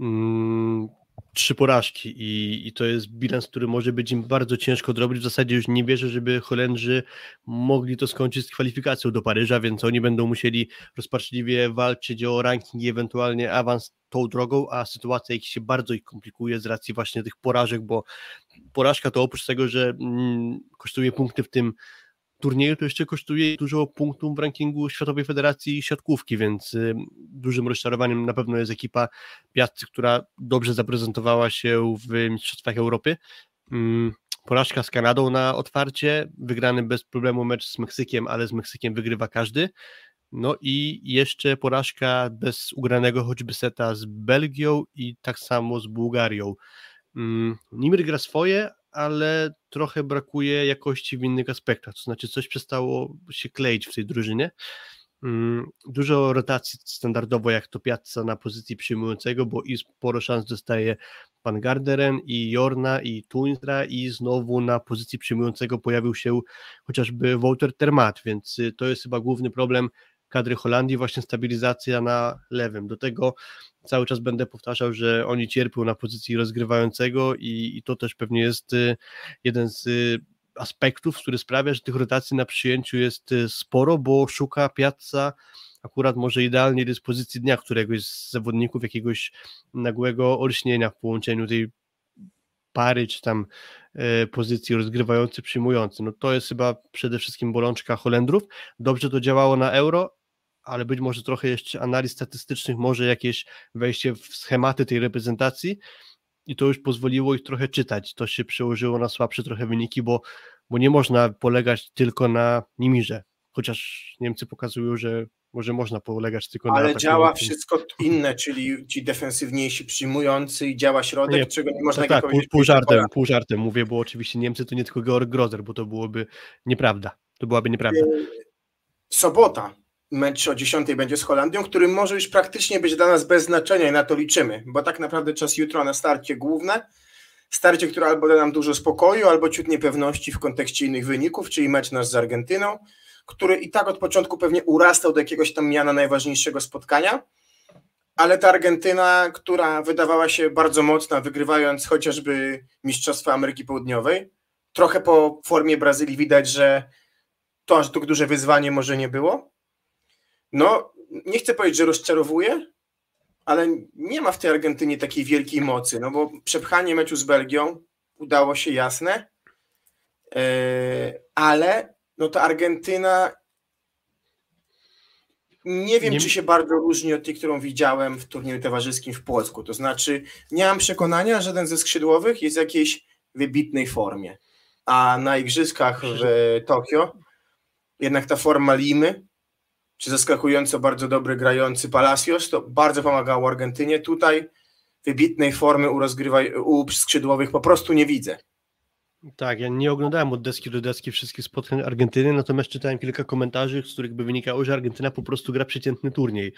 mm, trzy porażki i, i to jest bilans, który może być im bardzo ciężko odrobić. W zasadzie już nie wierzę, żeby Holendrzy mogli to skończyć z kwalifikacją do Paryża, więc oni będą musieli rozpaczliwie walczyć o ranking i ewentualnie awans tą drogą, a sytuacja ich się bardzo ich komplikuje z racji właśnie tych porażek, bo porażka to oprócz tego, że mm, kosztuje punkty w tym turnieju, to jeszcze kosztuje dużo punktów w rankingu Światowej Federacji Siatkówki, więc y, dużym rozczarowaniem na pewno jest ekipa Piazzy, która dobrze zaprezentowała się w Mistrzostwach Europy. Mm, porażka z Kanadą na otwarcie, wygrany bez problemu mecz z Meksykiem, ale z Meksykiem wygrywa każdy. No i jeszcze porażka bez ugranego choćby seta z Belgią i tak samo z Bułgarią. Mm, Nimir gra swoje, ale trochę brakuje jakości w innych aspektach, to znaczy coś przestało się kleić w tej drużynie. Mm, dużo rotacji standardowo, jak to Piazza na pozycji przyjmującego, bo i sporo szans dostaje Pan Garderen i Jorna i Tuinstra i znowu na pozycji przyjmującego pojawił się chociażby Walter Termat, więc y, to jest chyba główny problem kadry Holandii, właśnie stabilizacja na lewym. Do tego cały czas będę powtarzał, że oni cierpią na pozycji rozgrywającego i, i to też pewnie jest y, jeden z y, aspektów, który sprawia, że tych rotacji na przyjęciu jest y, sporo, bo szuka Piazza akurat może idealnie dyspozycji dnia któregoś z zawodników, jakiegoś nagłego olśnienia w połączeniu tej pary, czy tam pozycji rozgrywający, przyjmujący. No to jest chyba przede wszystkim bolączka Holendrów. Dobrze to działało na Euro, ale być może trochę jeszcze analiz statystycznych, może jakieś wejście w schematy tej reprezentacji i to już pozwoliło ich trochę czytać. To się przełożyło na słabsze trochę wyniki, bo, bo nie można polegać tylko na Nimirze, chociaż Niemcy pokazują, że może można polegać tylko ale na... Ale działa wszystko inne, czyli ci defensywniejsi przyjmujący i działa środek, nie, czego nie można tak, tak, pół, pół żartem, pół żartem mówię, bo oczywiście Niemcy to nie tylko Georg Grozer, bo to byłoby nieprawda. To byłaby nieprawda. Sobota mecz o 10 będzie z Holandią, który może już praktycznie być dla nas bez znaczenia i na to liczymy, bo tak naprawdę czas jutro na starcie główne, starcie, które albo da nam dużo spokoju, albo ciut niepewności w kontekście innych wyników, czyli mecz nasz z Argentyną, który i tak od początku pewnie urastał do jakiegoś tam miana najważniejszego spotkania, ale ta Argentyna, która wydawała się bardzo mocna, wygrywając chociażby Mistrzostwa Ameryki Południowej, trochę po formie Brazylii widać, że to aż tak duże wyzwanie może nie było, no, nie chcę powiedzieć, że rozczarowuje, ale nie ma w tej Argentynie takiej wielkiej mocy, no bo przepchanie meczu z Belgią udało się jasne, e, ale no ta Argentyna nie wiem, nie... czy się bardzo różni od tej, którą widziałem w turnieju towarzyskim w Płocku. To znaczy, nie mam przekonania, że żaden ze skrzydłowych jest w jakiejś wybitnej formie. A na igrzyskach w Tokio jednak ta forma Limy czy zaskakująco bardzo dobry grający Palacios, to bardzo pomagało Argentynie. Tutaj wybitnej formy u, rozgrywaj, u skrzydłowych po prostu nie widzę. Tak, ja nie oglądałem od deski do deski wszystkich spotkań Argentyny, natomiast czytałem kilka komentarzy, z których by wynikało, że Argentyna po prostu gra przeciętny turniej.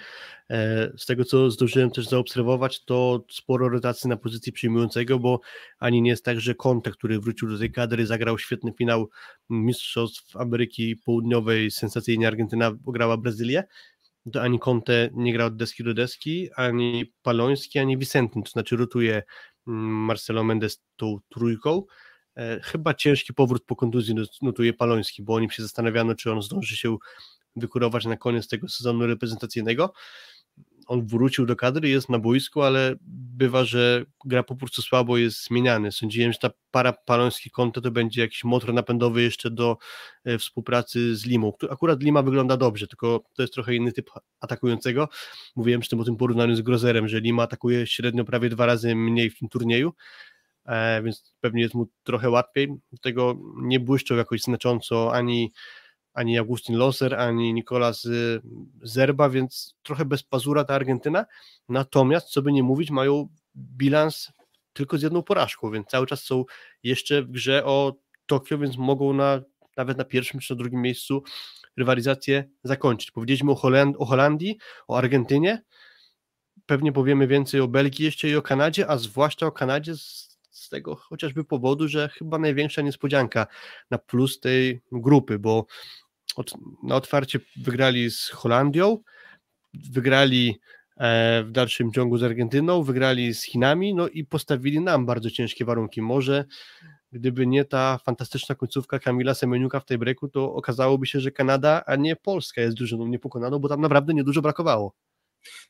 E, z tego, co zdążyłem też zaobserwować, to sporo rotacji na pozycji przyjmującego, bo ani nie jest tak, że Conte, który wrócił do tej kadry, zagrał świetny finał Mistrzostw Ameryki Południowej, sensacyjnie Argentyna ograła Brazylię, to ani Conte nie gra od deski do deski, ani Paloński, ani Vicentin, to znaczy rotuje mm, Marcelo Mendes tą trójką, chyba ciężki powrót po kontuzji notuje Paloński, bo oni się zastanawiano, czy on zdąży się wykurować na koniec tego sezonu reprezentacyjnego. On wrócił do kadry, jest na boisku, ale bywa, że gra po prostu słabo, jest zmieniany. Sądziłem, że ta para Paloński konto to będzie jakiś motor napędowy jeszcze do e, współpracy z Limą. Akurat Lima wygląda dobrze, tylko to jest trochę inny typ atakującego. Mówiłem przy tym o tym porównaniu z Grozerem, że Lima atakuje średnio prawie dwa razy mniej w tym turnieju, E, więc pewnie jest mu trochę łatwiej. Tego nie błyszczą jakoś znacząco ani, ani Augustin Loser, ani Nicolas y, Zerba, więc trochę bez pazura ta Argentyna. Natomiast, co by nie mówić, mają bilans tylko z jedną porażką, więc cały czas są jeszcze w grze o Tokio, więc mogą na, nawet na pierwszym czy na drugim miejscu rywalizację zakończyć. Powiedzieliśmy o, Holand o Holandii, o Argentynie, pewnie powiemy więcej o Belgii jeszcze i o Kanadzie, a zwłaszcza o Kanadzie z z tego chociażby powodu, że chyba największa niespodzianka na plus tej grupy, bo od, na otwarcie wygrali z Holandią, wygrali e, w dalszym ciągu z Argentyną, wygrali z Chinami, no i postawili nam bardzo ciężkie warunki. Może gdyby nie ta fantastyczna końcówka Kamila Semeniuka w tej breaku, to okazałoby się, że Kanada, a nie Polska jest drużyną niepokonaną, bo tam naprawdę niedużo brakowało.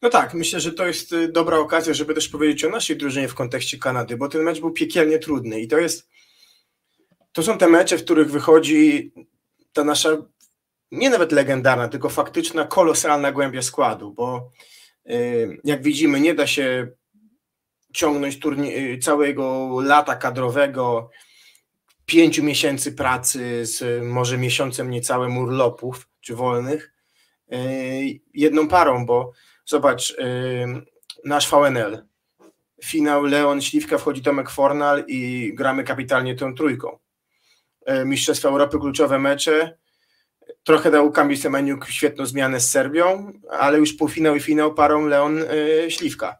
No tak, myślę, że to jest y, dobra okazja, żeby też powiedzieć o naszej drużynie w kontekście Kanady, bo ten mecz był piekielnie trudny i to jest to są te mecze, w których wychodzi ta nasza nie nawet legendarna, tylko faktyczna kolosalna głębia składu, bo y, jak widzimy, nie da się ciągnąć turnie- y, całego lata kadrowego, pięciu miesięcy pracy z może miesiącem niecałym urlopów czy wolnych jedną parą, bo Zobacz, nasz VNL, finał Leon Śliwka, wchodzi Tomek Fornal i gramy kapitalnie tą trójką. E, Mistrzostwa Europy, kluczowe mecze. Trochę dał Kamil Semeniuk świetną zmianę z Serbią, ale już półfinał i finał parą Leon e, Śliwka.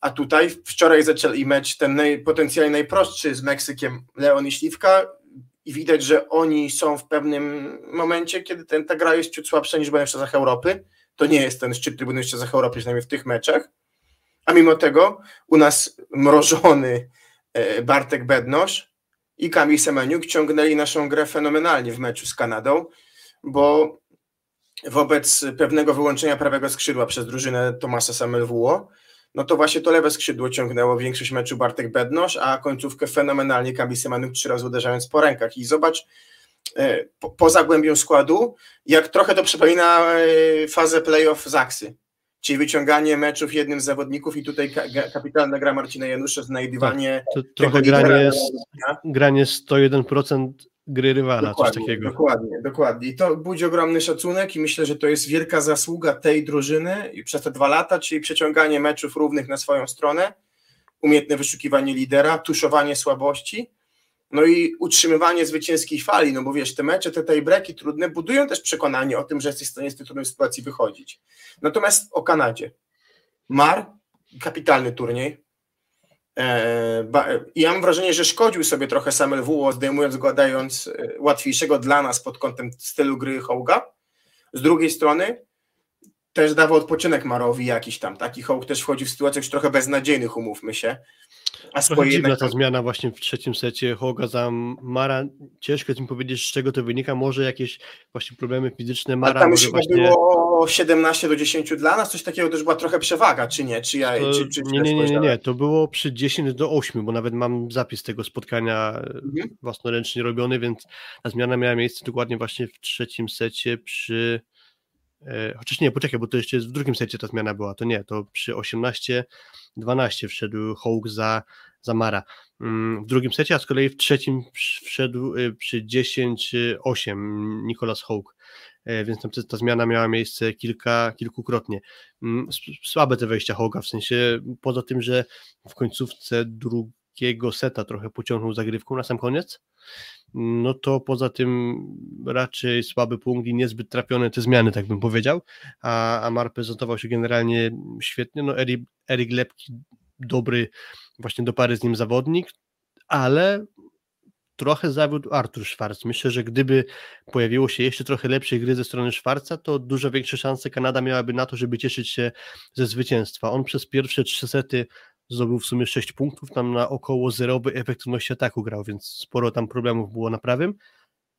A tutaj wczoraj zaczęli mecz ten naj, potencjalnie najprostszy z Meksykiem Leon i Śliwka i widać, że oni są w pewnym momencie, kiedy ten, ta gra jest ciut słabsza niż w Mistrzostwach Europy to nie jest ten szczyt Trybuny Mistrzostw Europy, przynajmniej w tych meczach. A mimo tego u nas mrożony e, Bartek Bednosz i Kamil Semeniuk ciągnęli naszą grę fenomenalnie w meczu z Kanadą, bo wobec pewnego wyłączenia prawego skrzydła przez drużynę Tomasa Samelwuo, no to właśnie to lewe skrzydło ciągnęło większość meczu Bartek Bednosz, a końcówkę fenomenalnie Kamil Semeniuk trzy razy uderzając po rękach. I zobacz, po, poza głębią składu, jak trochę to przypomina e, fazę playoff Zaksy, czyli wyciąganie meczów jednym z zawodników i tutaj kapitalna gra Marcina Janusza, znajdywanie... Tak, to, trochę granie, granie 101% gry rywala, dokładnie, coś takiego. Dokładnie, dokładnie. I to budzi ogromny szacunek i myślę, że to jest wielka zasługa tej drużyny i przez te dwa lata, czyli przeciąganie meczów równych na swoją stronę, umiejętne wyszukiwanie lidera, tuszowanie słabości, no i utrzymywanie zwycięskiej fali, no bo wiesz, te mecze, te tiebreaki trudne budują też przekonanie o tym, że jesteś w stanie z tej trudnej sytuacji wychodzić. Natomiast o Kanadzie. Mar, kapitalny turniej. E, ja mam wrażenie, że szkodził sobie trochę Samuel Wuo, zdejmując go, dając e, łatwiejszego dla nas pod kątem stylu gry Hołga. Z drugiej strony też dawał odpoczynek Marowi jakiś tam. Taki Hołg też wchodzi w sytuacjach już trochę beznadziejnych, umówmy się. A Trochę dziwna jednak... ta zmiana właśnie w trzecim secie Hoga za Mara. Ciężko jest mi powiedzieć, z czego to wynika. Może jakieś właśnie problemy fizyczne Mara. A tam może właśnie... było 17 do 10 dla nas, coś takiego też była trochę przewaga, czy nie? Czy ja, to, czy, czy, nie, nie, nie, nie, nie, to było przy 10 do 8, bo nawet mam zapis tego spotkania mhm. własnoręcznie robiony, więc ta zmiana miała miejsce dokładnie właśnie w trzecim secie przy E, chociaż nie, poczekaj, bo to jeszcze w drugim secie ta zmiana była, to nie, to przy 18-12 wszedł Hawk za, za Mara. Mm, w drugim secie, a z kolei w trzecim wszedł e, przy 10-8 Nicolas Hawk, e, więc tam ta zmiana miała miejsce kilka, kilkukrotnie. Mm, słabe te wejścia Hoga, w sensie poza tym, że w końcówce drugiego seta trochę pociągnął zagrywką na sam koniec, no to poza tym raczej słaby punkt i niezbyt trafione te zmiany, tak bym powiedział, a, a Mar prezentował się generalnie świetnie, no Erik, Erik Lepki dobry właśnie do pary z nim zawodnik, ale trochę zawiódł Artur Schwarz. Myślę, że gdyby pojawiło się jeszcze trochę lepszej gry ze strony Schwarza, to dużo większe szanse Kanada miałaby na to, żeby cieszyć się ze zwycięstwa. On przez pierwsze trzy sety zdobył w sumie 6 punktów, tam na około zerowej efektywności ataku grał, więc sporo tam problemów było na prawym.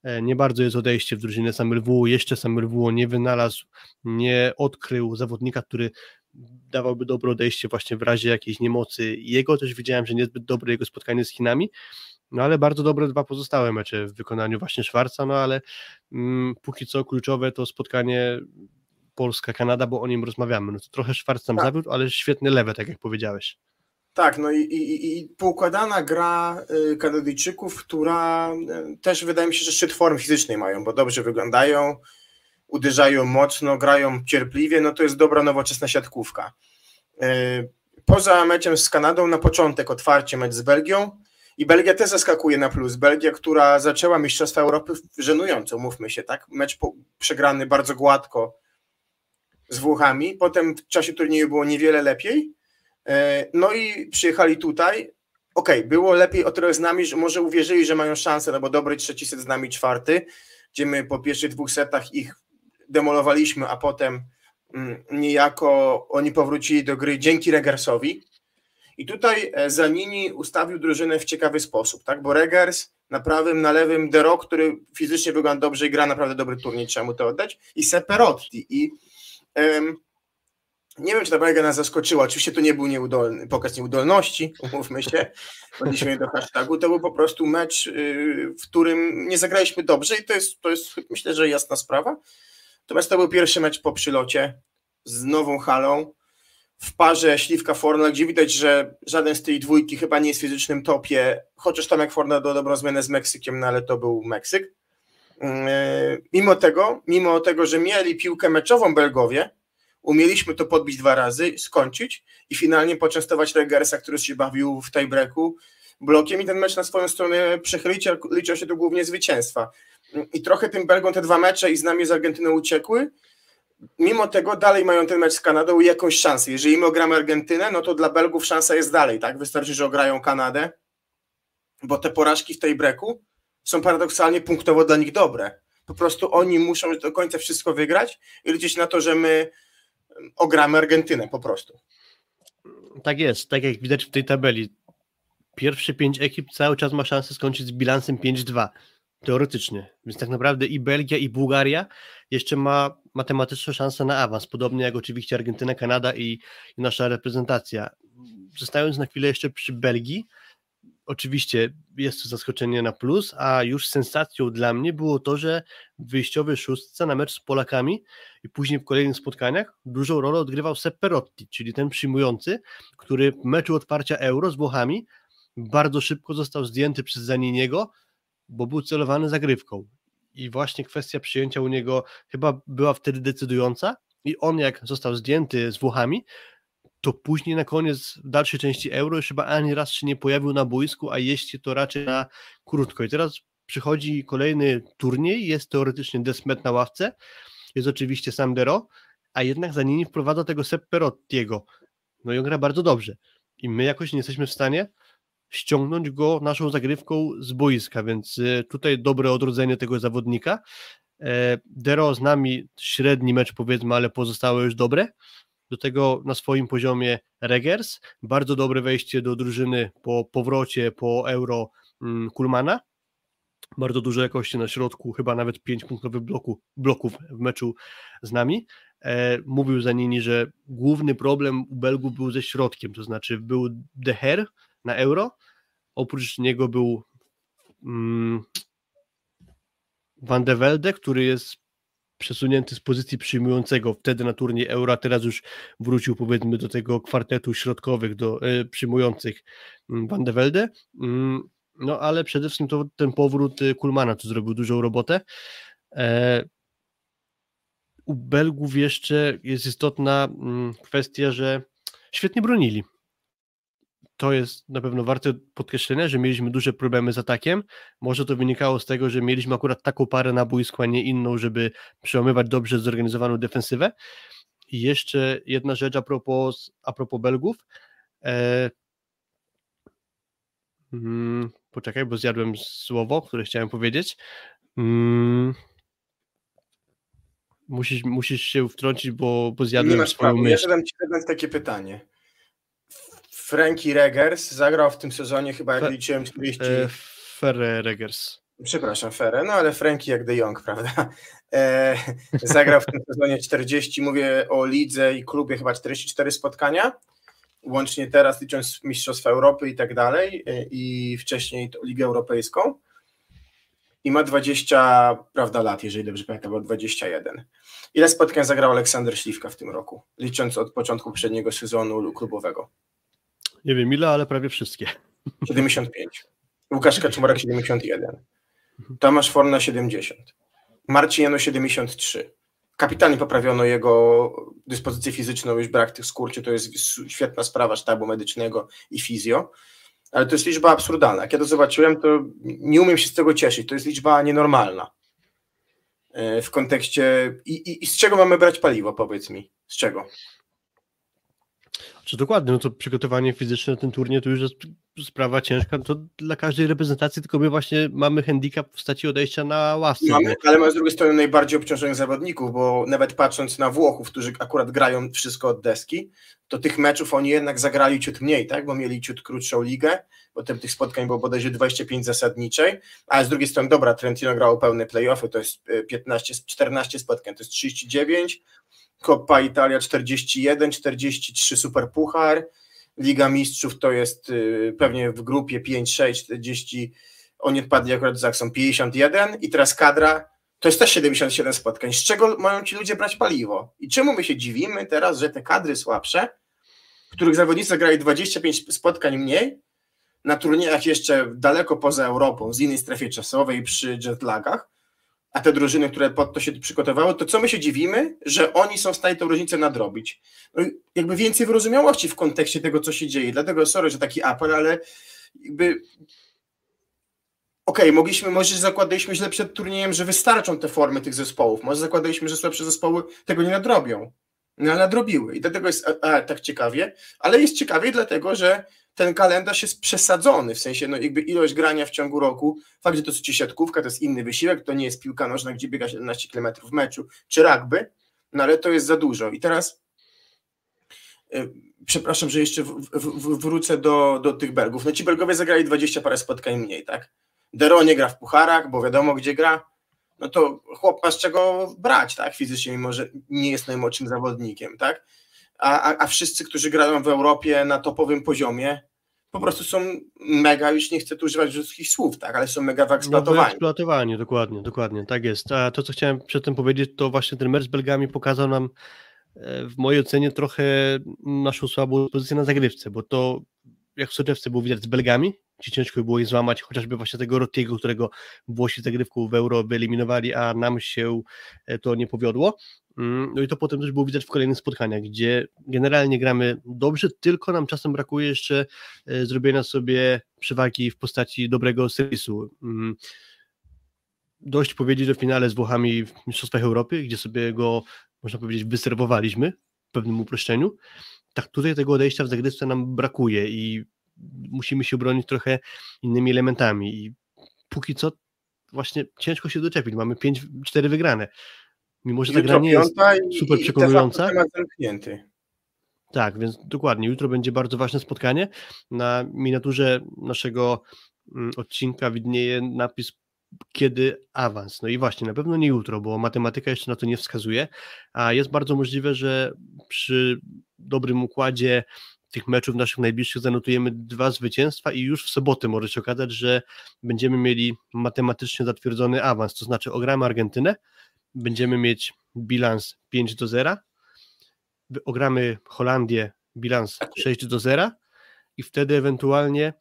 E, nie bardzo jest odejście w drużynie Samerwu, jeszcze Samerwu nie wynalazł, nie odkrył zawodnika, który dawałby dobre odejście właśnie w razie jakiejś niemocy jego, też widziałem, że niezbyt dobre jego spotkanie z Chinami, no ale bardzo dobre dwa pozostałe mecze w wykonaniu właśnie Szwarca, no ale mm, póki co kluczowe to spotkanie Polska-Kanada, bo o nim rozmawiamy. No to trochę Szwarc tam tak. zawiódł, ale świetne lewe, tak jak powiedziałeś. Tak, no i, i, i poukładana gra y, Kanadyjczyków, która y, też wydaje mi się, że szczyt form fizycznej mają, bo dobrze wyglądają, uderzają mocno, grają cierpliwie, no to jest dobra nowoczesna siatkówka. Y, poza meczem z Kanadą na początek otwarcie mecz z Belgią i Belgia też zaskakuje na plus. Belgia, która zaczęła Mistrzostwa Europy żenująco, mówmy się, tak? Mecz przegrany bardzo gładko z Włochami, potem w czasie turnieju było niewiele lepiej, no i przyjechali tutaj. Okej, okay, było lepiej o tyle z nami, że może uwierzyli, że mają szansę, no bo dobry trzeci set z nami czwarty, gdzie my po pierwszych dwóch setach ich demolowaliśmy, a potem mm, niejako oni powrócili do gry dzięki Regersowi. I tutaj e, Zanini ustawił drużynę w ciekawy sposób, tak? Bo Regers na prawym, na lewym Dero, który fizycznie wygląda dobrze i gra naprawdę dobry turniej, trzeba mu to oddać, i Seperotti. I um, nie wiem, czy ta balega nas zaskoczyła. Oczywiście to nie był nieudolny, pokaz nieudolności, umówmy się, podnieśmy do hashtagu. To był po prostu mecz, y, w którym nie zagraliśmy dobrze i to jest, to jest myślę, że jasna sprawa. Natomiast to był pierwszy mecz po przylocie z nową halą w parze Śliwka Fornal, gdzie widać, że żaden z tej dwójki chyba nie jest w fizycznym topie, chociaż Tomek Fornal do dobrą zmianę z Meksykiem, no ale to był Meksyk. Y, mimo tego, mimo tego, że mieli piłkę meczową Belgowie, umieliśmy to podbić dwa razy, skończyć i finalnie poczęstować Regersa, który się bawił w tiebreaku blokiem i ten mecz na swoją stronę przechylić, liczyło się to głównie zwycięstwa. I trochę tym Belgom te dwa mecze i z nami z Argentyną uciekły, mimo tego dalej mają ten mecz z Kanadą i jakąś szansę. Jeżeli my ogramy Argentynę, no to dla Belgów szansa jest dalej, tak? Wystarczy, że ograją Kanadę, bo te porażki w tej są paradoksalnie punktowo dla nich dobre. Po prostu oni muszą do końca wszystko wygrać i liczyć na to, że my ogramy Argentynę po prostu. Tak jest, tak jak widać w tej tabeli. Pierwsze pięć ekip cały czas ma szansę skończyć z bilansem 5-2, teoretycznie. Więc tak naprawdę i Belgia, i Bułgaria jeszcze ma matematyczną szansę na awans, podobnie jak oczywiście Argentyna, Kanada i, i nasza reprezentacja. Zostając na chwilę jeszcze przy Belgii, oczywiście jest to zaskoczenie na plus, a już sensacją dla mnie było to, że w wyjściowej szóstce na mecz z Polakami i później w kolejnych spotkaniach dużą rolę odgrywał Sepperotti, czyli ten przyjmujący, który w meczu otwarcia Euro z Włochami bardzo szybko został zdjęty przez Zaniniego, bo był celowany zagrywką. I właśnie kwestia przyjęcia u niego chyba była wtedy decydująca. I on, jak został zdjęty z Włochami, to później na koniec w dalszej części Euro już chyba ani raz się nie pojawił na boisku, a jeździ to raczej na krótko. I teraz przychodzi kolejny turniej, jest teoretycznie Desmet na ławce, jest oczywiście sam Dero, a jednak za nimi wprowadza tego Sepperottiego. No i on gra bardzo dobrze. I my jakoś nie jesteśmy w stanie ściągnąć go naszą zagrywką z boiska, więc y, tutaj dobre odrodzenie tego zawodnika. E, Dero z nami średni mecz powiedzmy, ale pozostałe już dobre do tego na swoim poziomie Regers, bardzo dobre wejście do drużyny po powrocie po Euro mm, Kulmana, bardzo dużo jakości na środku, chyba nawet 5 punktowych bloku, bloków w meczu z nami. E, mówił za nimi, że główny problem u Belgów był ze środkiem, to znaczy był De Her na Euro, oprócz niego był mm, Van de Velde, który jest przesunięty z pozycji przyjmującego wtedy na turniej Euro, teraz już wrócił powiedzmy do tego kwartetu środkowych, do e, przyjmujących mm, Van de Velde. Mm, no ale przede wszystkim to ten powrót e, Kulmana tu zrobił dużą robotę. E, u Belgów jeszcze jest istotna mm, kwestia, że świetnie bronili to jest na pewno warte podkreślenia, że mieliśmy duże problemy z atakiem. Może to wynikało z tego, że mieliśmy akurat taką parę na boisku, a nie inną, żeby przełamywać dobrze zorganizowaną defensywę. I jeszcze jedna rzecz a propos, a propos Belgów. E... Hmm, poczekaj, bo zjadłem słowo, które chciałem powiedzieć. Hmm... Musisz, musisz się wtrącić, bo, bo zjadłem nie swoją myśl. Ja zadam Ci takie pytanie. Frankie Regers zagrał w tym sezonie chyba, jak Fe, liczyłem, 40... E, Ferre Regers. Przepraszam, Ferre, no ale Frankie jak de Jong, prawda? E, zagrał w tym sezonie 40, mówię o lidze i klubie chyba 44 spotkania, łącznie teraz licząc Mistrzostwa Europy i tak dalej e, i wcześniej Ligę Europejską i ma 20 prawda, lat, jeżeli dobrze pamiętam, bo 21. Ile spotkań zagrał Aleksander Śliwka w tym roku, licząc od początku poprzedniego sezonu klubowego? Nie wiem ile, ale prawie wszystkie. (laughs) 75. Łukasz Kaczmarek 71. Tomasz Forna 70. Marcin Jano 73. Kapitalnie poprawiono jego dyspozycję fizyczną, już brak tych skurczy, to jest świetna sprawa sztabu medycznego i fizjo, ale to jest liczba absurdalna. Jak ja to zobaczyłem, to nie umiem się z tego cieszyć, to jest liczba nienormalna e, w kontekście i, i, i z czego mamy brać paliwo, powiedz mi, z czego? Czy dokładnie, no to przygotowanie fizyczne na ten turniej to już jest sprawa ciężka, to dla każdej reprezentacji, tylko my właśnie mamy handicap w postaci odejścia na ławce. Mamy, ale mamy z drugiej strony najbardziej obciążonych zawodników, bo nawet patrząc na Włochów, którzy akurat grają wszystko od deski, to tych meczów oni jednak zagrali ciut mniej, tak? bo mieli ciut krótszą ligę, potem tych spotkań było bodajże 25 zasadniczej, a z drugiej strony, dobra, Trentino grało pełne playoffy, to jest 15, e, 14 spotkań, to jest 39, Coppa Italia 41, 43 Super Puchar, Liga Mistrzów to jest y, pewnie w grupie 5, 6, 40, oni odpadli akurat za są 51 i teraz kadra to jest też 77 spotkań. Z czego mają ci ludzie brać paliwo? I czemu my się dziwimy teraz, że te kadry słabsze, których zawodnicy grali 25 spotkań mniej, na turniejach jeszcze daleko poza Europą, z innej strefie czasowej, przy jetlagach, a te drużyny, które pod to się przygotowały, to co my się dziwimy, że oni są w stanie tę różnicę nadrobić? No, jakby więcej wyrozumiałości w kontekście tego, co się dzieje. Dlatego, sorry, że taki apel, ale jakby okej, okay, mogliśmy, może zakładaliśmy źle przed turniejem, że wystarczą te formy tych zespołów. Może zakładaliśmy, że słabsze zespoły tego nie nadrobią. No ale nadrobiły i dlatego jest a, a, tak ciekawie, ale jest ciekawie dlatego, że ten kalendarz jest przesadzony, w sensie no jakby ilość grania w ciągu roku, fakt, że to jest siatkówka, to jest inny wysiłek, to nie jest piłka nożna, gdzie biega 17 km w meczu, czy rugby, no ale to jest za dużo. I teraz yy, przepraszam, że jeszcze w, w, wrócę do, do tych Belgów. No ci Belgowie zagrali 20 parę spotkań mniej, tak? Dero nie gra w pucharach, bo wiadomo gdzie gra, no to chłop ma z czego brać, tak? Fizycznie, mimo że nie jest najmłodszym zawodnikiem, tak? A, a, wszyscy, którzy grają w Europie na topowym poziomie, po prostu są mega, już nie chcę tu używać wszystkich słów, tak, ale są mega wyeksploatowani. No, wyeksploatowani, dokładnie, dokładnie, tak jest. A to, co chciałem przedtem powiedzieć, to właśnie ten mecz z Belgami pokazał nam e, w mojej ocenie trochę naszą słabą pozycję na zagrywce, bo to jak w soczewce było widać z Belgami, gdzie ciężko było je złamać, chociażby właśnie tego Rotiego, którego Włosi zagrywką w Euro wyeliminowali, a nam się e, to nie powiodło. Mm, no i to potem też było widać w kolejnych spotkaniach, gdzie generalnie gramy dobrze, tylko nam czasem brakuje jeszcze e, zrobienia sobie przewagi w postaci dobrego serwisu. Mm, dość powiedzieć o finale z Włochami w Mistrzostwach Europy, gdzie sobie go, można powiedzieć, wyserwowaliśmy w pewnym uproszczeniu. Tak tutaj tego odejścia w zagrywce nam brakuje i musimy się bronić trochę innymi elementami i póki co właśnie ciężko się doczepić. Mamy 5-4 wygrane. Mimo, że ta gra nie jest super przekonująca. Tak, więc dokładnie. Jutro będzie bardzo ważne spotkanie. Na miniaturze naszego mm, odcinka widnieje napis kiedy awans. No i właśnie, na pewno nie jutro, bo matematyka jeszcze na to nie wskazuje, a jest bardzo możliwe, że przy dobrym układzie tych meczów naszych najbliższych zanotujemy dwa zwycięstwa i już w sobotę może się okazać, że będziemy mieli matematycznie zatwierdzony awans, to znaczy ogramy Argentynę, będziemy mieć bilans 5 do 0, ogramy Holandię, bilans 6 do 0 i wtedy ewentualnie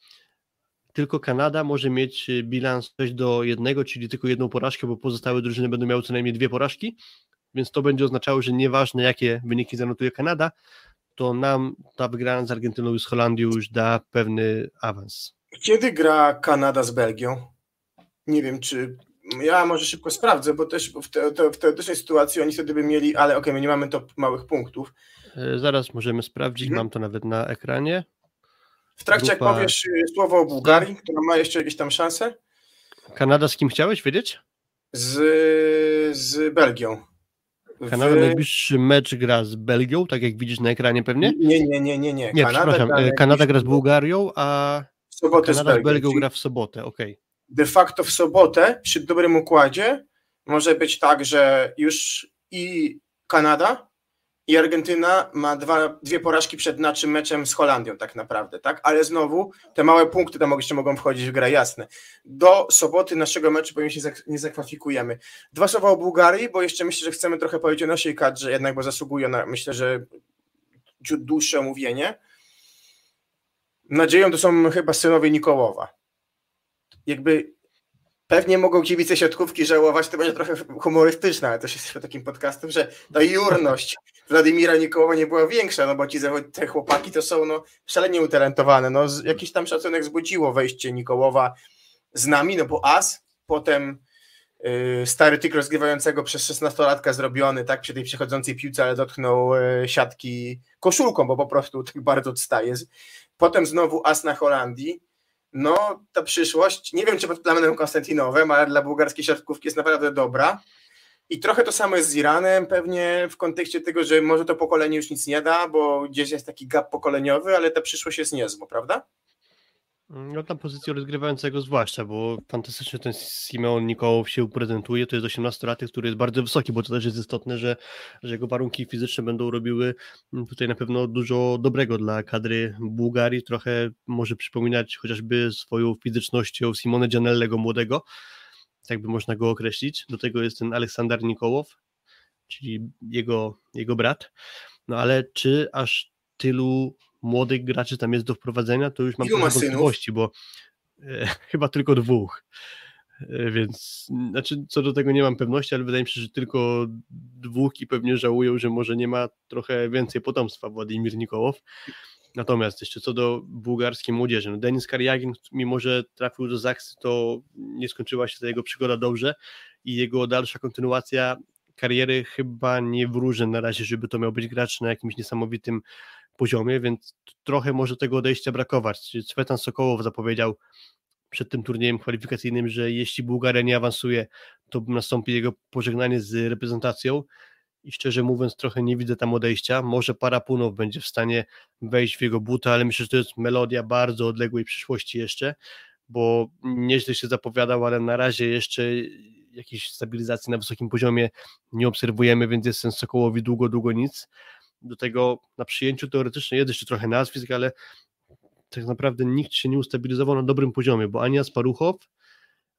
tylko Kanada może mieć bilans 6 do 1, czyli tylko jedną porażkę, bo pozostałe drużyny będą miały co najmniej dwie porażki, więc to będzie oznaczało, że nieważne jakie wyniki zanotuje Kanada, to nam ta wygrana z Argentyną i z Holandią już da pewny awans. Kiedy gra Kanada z Belgią? Nie wiem, czy ja może szybko sprawdzę, bo też w, te, w teoretycznej sytuacji oni wtedy by mieli, ale okej, okay, my nie mamy top małych punktów. E, zaraz możemy sprawdzić, mhm. mam to nawet na ekranie. W trakcie Grupa... jak powiesz y, słowo o Bułgarii, która ma jeszcze jakieś tam szanse? Kanada z kim chciałeś wiedzieć? Z, z Belgią. Kanada w... najbliższy mecz gra z Belgią, tak jak widzisz na ekranie pewnie? Nie, nie, nie, nie. Nie, nie Kanada przepraszam, gra Kanada gra z Bułgarią, a Kanada z Belgią, z Belgią gra w sobotę, okej. Okay de facto w sobotę przy dobrym układzie może być tak, że już i Kanada i Argentyna ma dwa, dwie porażki przed naszym meczem z Holandią tak naprawdę, tak? Ale znowu te małe punkty tam jeszcze mogą wchodzić w grę, jasne. Do soboty naszego meczu pewnie się nie zakwalifikujemy. Dwa słowa o Bułgarii, bo jeszcze myślę, że chcemy trochę powiedzieć o naszej kadrze, jednak bo zasługuje na, myślę, że ciut dłuższe omówienie. Nadzieją to są chyba synowie Nikołowa jakby pewnie mogą kibice siatkówki żałować, to będzie trochę humorystyczne, ale też jest takim podcastem, że ta jurność Władimira Nikołowa nie była większa, no bo ci te chłopaki to są no, szalenie utalentowane. No, jakiś tam szacunek zbudziło wejście Nikołowa z nami, no bo As, potem yy, stary tyk rozgrywającego przez 16-latka zrobiony, tak, przy tej przechodzącej piłce, ale dotknął yy, siatki koszulką, bo po prostu tak bardzo odstaje. Potem znowu as na Holandii. No, ta przyszłość, nie wiem czy pod plamenem Konstantinowem, ale dla bułgarskiej siatkówki jest naprawdę dobra. I trochę to samo jest z Iranem, pewnie w kontekście tego, że może to pokolenie już nic nie da, bo gdzieś jest taki gap pokoleniowy, ale ta przyszłość jest niezła, prawda? No tam pozycję rozgrywającego zwłaszcza, bo fantastycznie ten Simeon Nikołow się prezentuje, to jest 18-latek, który jest bardzo wysoki, bo to też jest istotne, że, że jego warunki fizyczne będą robiły mm, tutaj na pewno dużo dobrego dla kadry Bułgarii, trochę może przypominać chociażby swoją fizycznością Simone Gianellego młodego, tak by można go określić, do tego jest ten Aleksander Nikołow, czyli jego, jego brat, no ale czy aż tylu młodych graczy tam jest do wprowadzenia, to już mam wątpliwości, bo e, (laughs) chyba tylko dwóch. E, więc znaczy, co do tego nie mam pewności, ale wydaje mi się, że tylko dwóch i pewnie żałują, że może nie ma trochę więcej potomstwa Władimir Nikołow. Natomiast jeszcze co do bułgarskiej młodzieży, no Denis Karjagin, mimo że trafił do Zaksy, to nie skończyła się ta jego przygoda dobrze i jego dalsza kontynuacja kariery chyba nie wróży na razie, żeby to miał być gracz na jakimś niesamowitym poziomie, więc trochę może tego odejścia brakować. Cwetan Sokołow zapowiedział przed tym turniejem kwalifikacyjnym, że jeśli Bułgaria nie awansuje, to nastąpi jego pożegnanie z reprezentacją i szczerze mówiąc trochę nie widzę tam odejścia. Może Parapunow będzie w stanie wejść w jego buta, ale myślę, że to jest melodia bardzo odległej przyszłości jeszcze, bo nieźle się zapowiadał, ale na razie jeszcze jakiejś stabilizacji na wysokim poziomie nie obserwujemy, więc jest sens Sokołowi długo, długo nic. Do tego na przyjęciu teoretycznie jest jeszcze trochę nazwisk, ale tak naprawdę nikt się nie ustabilizował na dobrym poziomie, bo ani Asparuchow,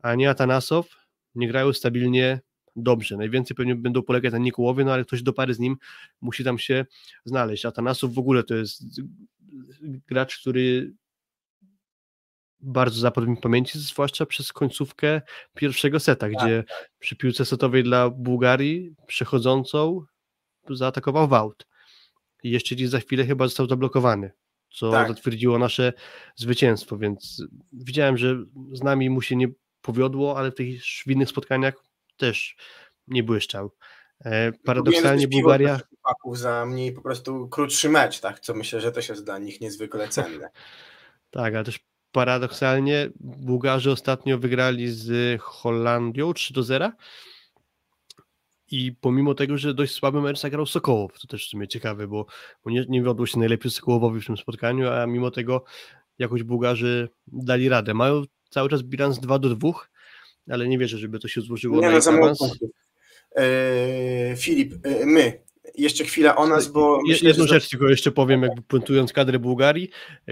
ani Atanasow nie grają stabilnie dobrze. Najwięcej pewnie będą polegać na Nikołowie, no ale ktoś do pary z nim musi tam się znaleźć. Atanasow w ogóle to jest gracz, który bardzo zapadł mi pamięci, zwłaszcza przez końcówkę pierwszego seta, tak, gdzie tak. przy piłce setowej dla Bułgarii przechodzącą zaatakował Wout. I jeszcze dziś za chwilę chyba został zablokowany, co tak. zatwierdziło nasze zwycięstwo, więc widziałem, że z nami mu się nie powiodło, ale w tych innych spotkaniach też nie błyszczał. E, paradoksalnie Bułgaria... za mniej po prostu krótszy mecz, tak, co myślę, że też jest dla nich niezwykle cenne. (laughs) tak, ale też paradoksalnie Bułgarzy ostatnio wygrali z Holandią 3 do 0 i pomimo tego, że dość słaby mecz zagrał Sokołow, to też w sumie ciekawe, bo, bo nie, nie wiodło się najlepiej Sokołowowi w tym spotkaniu, a mimo tego jakoś Bułgarzy dali radę. Mają cały czas bilans 2 do 2, ale nie wierzę, żeby to się złożyło nie, na no. Eee, Filip, e, my, jeszcze chwila o nas, bo... Myślę, Jedną że... rzecz tylko jeszcze powiem, jakby puentując kadrę Bułgarii.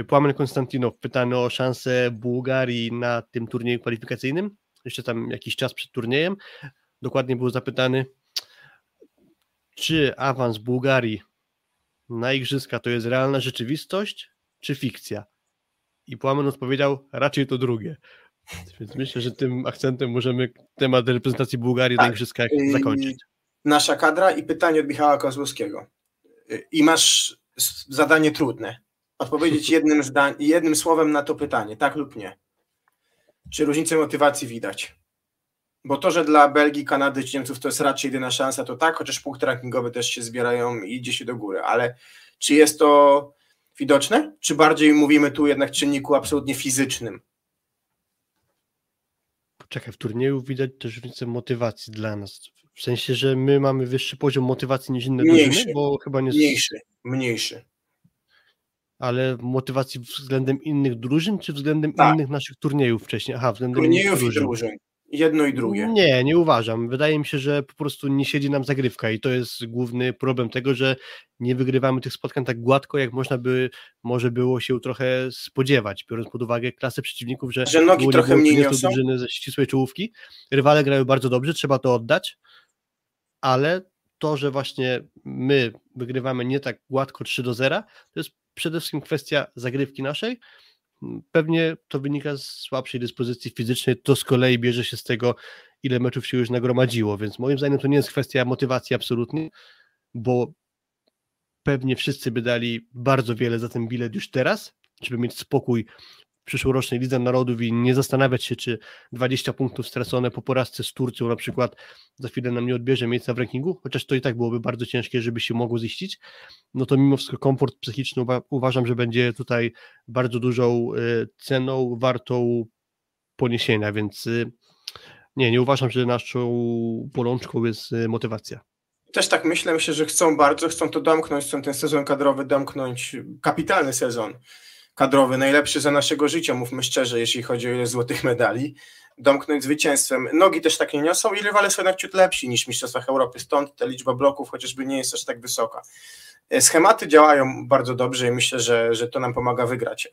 Płamen Konstantinow pytany o szansę Bułgarii na tym turnieju kwalifikacyjnym, jeszcze tam jakiś czas przed turniejem. Dokładnie był zapytany, czy awans Bułgarii na igrzyska to jest realna rzeczywistość, czy fikcja? I Płamen odpowiedział, raczej to drugie. Więc myślę, że tym akcentem możemy temat reprezentacji Bułgarii tak. na igrzyskach zakończyć nasza kadra i pytanie od Michała Kozłowskiego. I masz zadanie trudne. Odpowiedzieć (laughs) jednym, zdań, jednym słowem na to pytanie, tak lub nie. Czy różnicę motywacji widać? Bo to, że dla Belgii, Kanady czy Niemców to jest raczej jedyna szansa, to tak, chociaż punkty rankingowe też się zbierają i idzie się do góry, ale czy jest to widoczne? Czy bardziej mówimy tu jednak czynniku absolutnie fizycznym? Czekaj, w turnieju widać też różnicę motywacji dla nas. W sensie, że my mamy wyższy poziom motywacji niż inne mniejszy, drużyny, bo chyba nie... Mniejszy, mniejszy. Ale motywacji względem innych drużyn, czy względem tak. innych naszych turniejów wcześniej? Aha, względem turniejów innych drużyn. drużyn. Jedno i drugie. Nie, nie uważam. Wydaje mi się, że po prostu nie siedzi nam zagrywka i to jest główny problem tego, że nie wygrywamy tych spotkań tak gładko, jak można by może było się trochę spodziewać, biorąc pod uwagę klasę przeciwników, że, że nogi trochę mniej niosą. drużyny ze ścisłej czołówki. Rywale grają bardzo dobrze, trzeba to oddać, ale to, że właśnie my wygrywamy nie tak gładko 3 do 0, to jest przede wszystkim kwestia zagrywki naszej. Pewnie to wynika z słabszej dyspozycji fizycznej, to z kolei bierze się z tego, ile meczów się już nagromadziło, więc moim zdaniem to nie jest kwestia motywacji absolutnie, bo pewnie wszyscy by dali bardzo wiele za ten bilet już teraz, żeby mieć spokój przyszłorocznej Lidze Narodów i nie zastanawiać się, czy 20 punktów stracone po porażce z Turcją na przykład za chwilę nam nie odbierze miejsca w rankingu, chociaż to i tak byłoby bardzo ciężkie, żeby się mogło ziścić, no to mimo wszystko komfort psychiczny uwa uważam, że będzie tutaj bardzo dużą y, ceną wartą poniesienia, więc y, nie, nie uważam, że naszą bolączką jest y, motywacja. Też tak myślę, myślę, że chcą bardzo, chcą to domknąć, chcą ten sezon kadrowy domknąć, kapitalny sezon kadrowy, najlepszy za naszego życia, mówmy szczerze, jeśli chodzi o ile złotych medali, domknąć zwycięstwem. Nogi też tak nie niosą i rywale są jednak ciut lepsi niż w Mistrzostwach Europy, stąd ta liczba bloków chociażby nie jest aż tak wysoka. E, schematy działają bardzo dobrze i myślę, że, że to nam pomaga wygrać.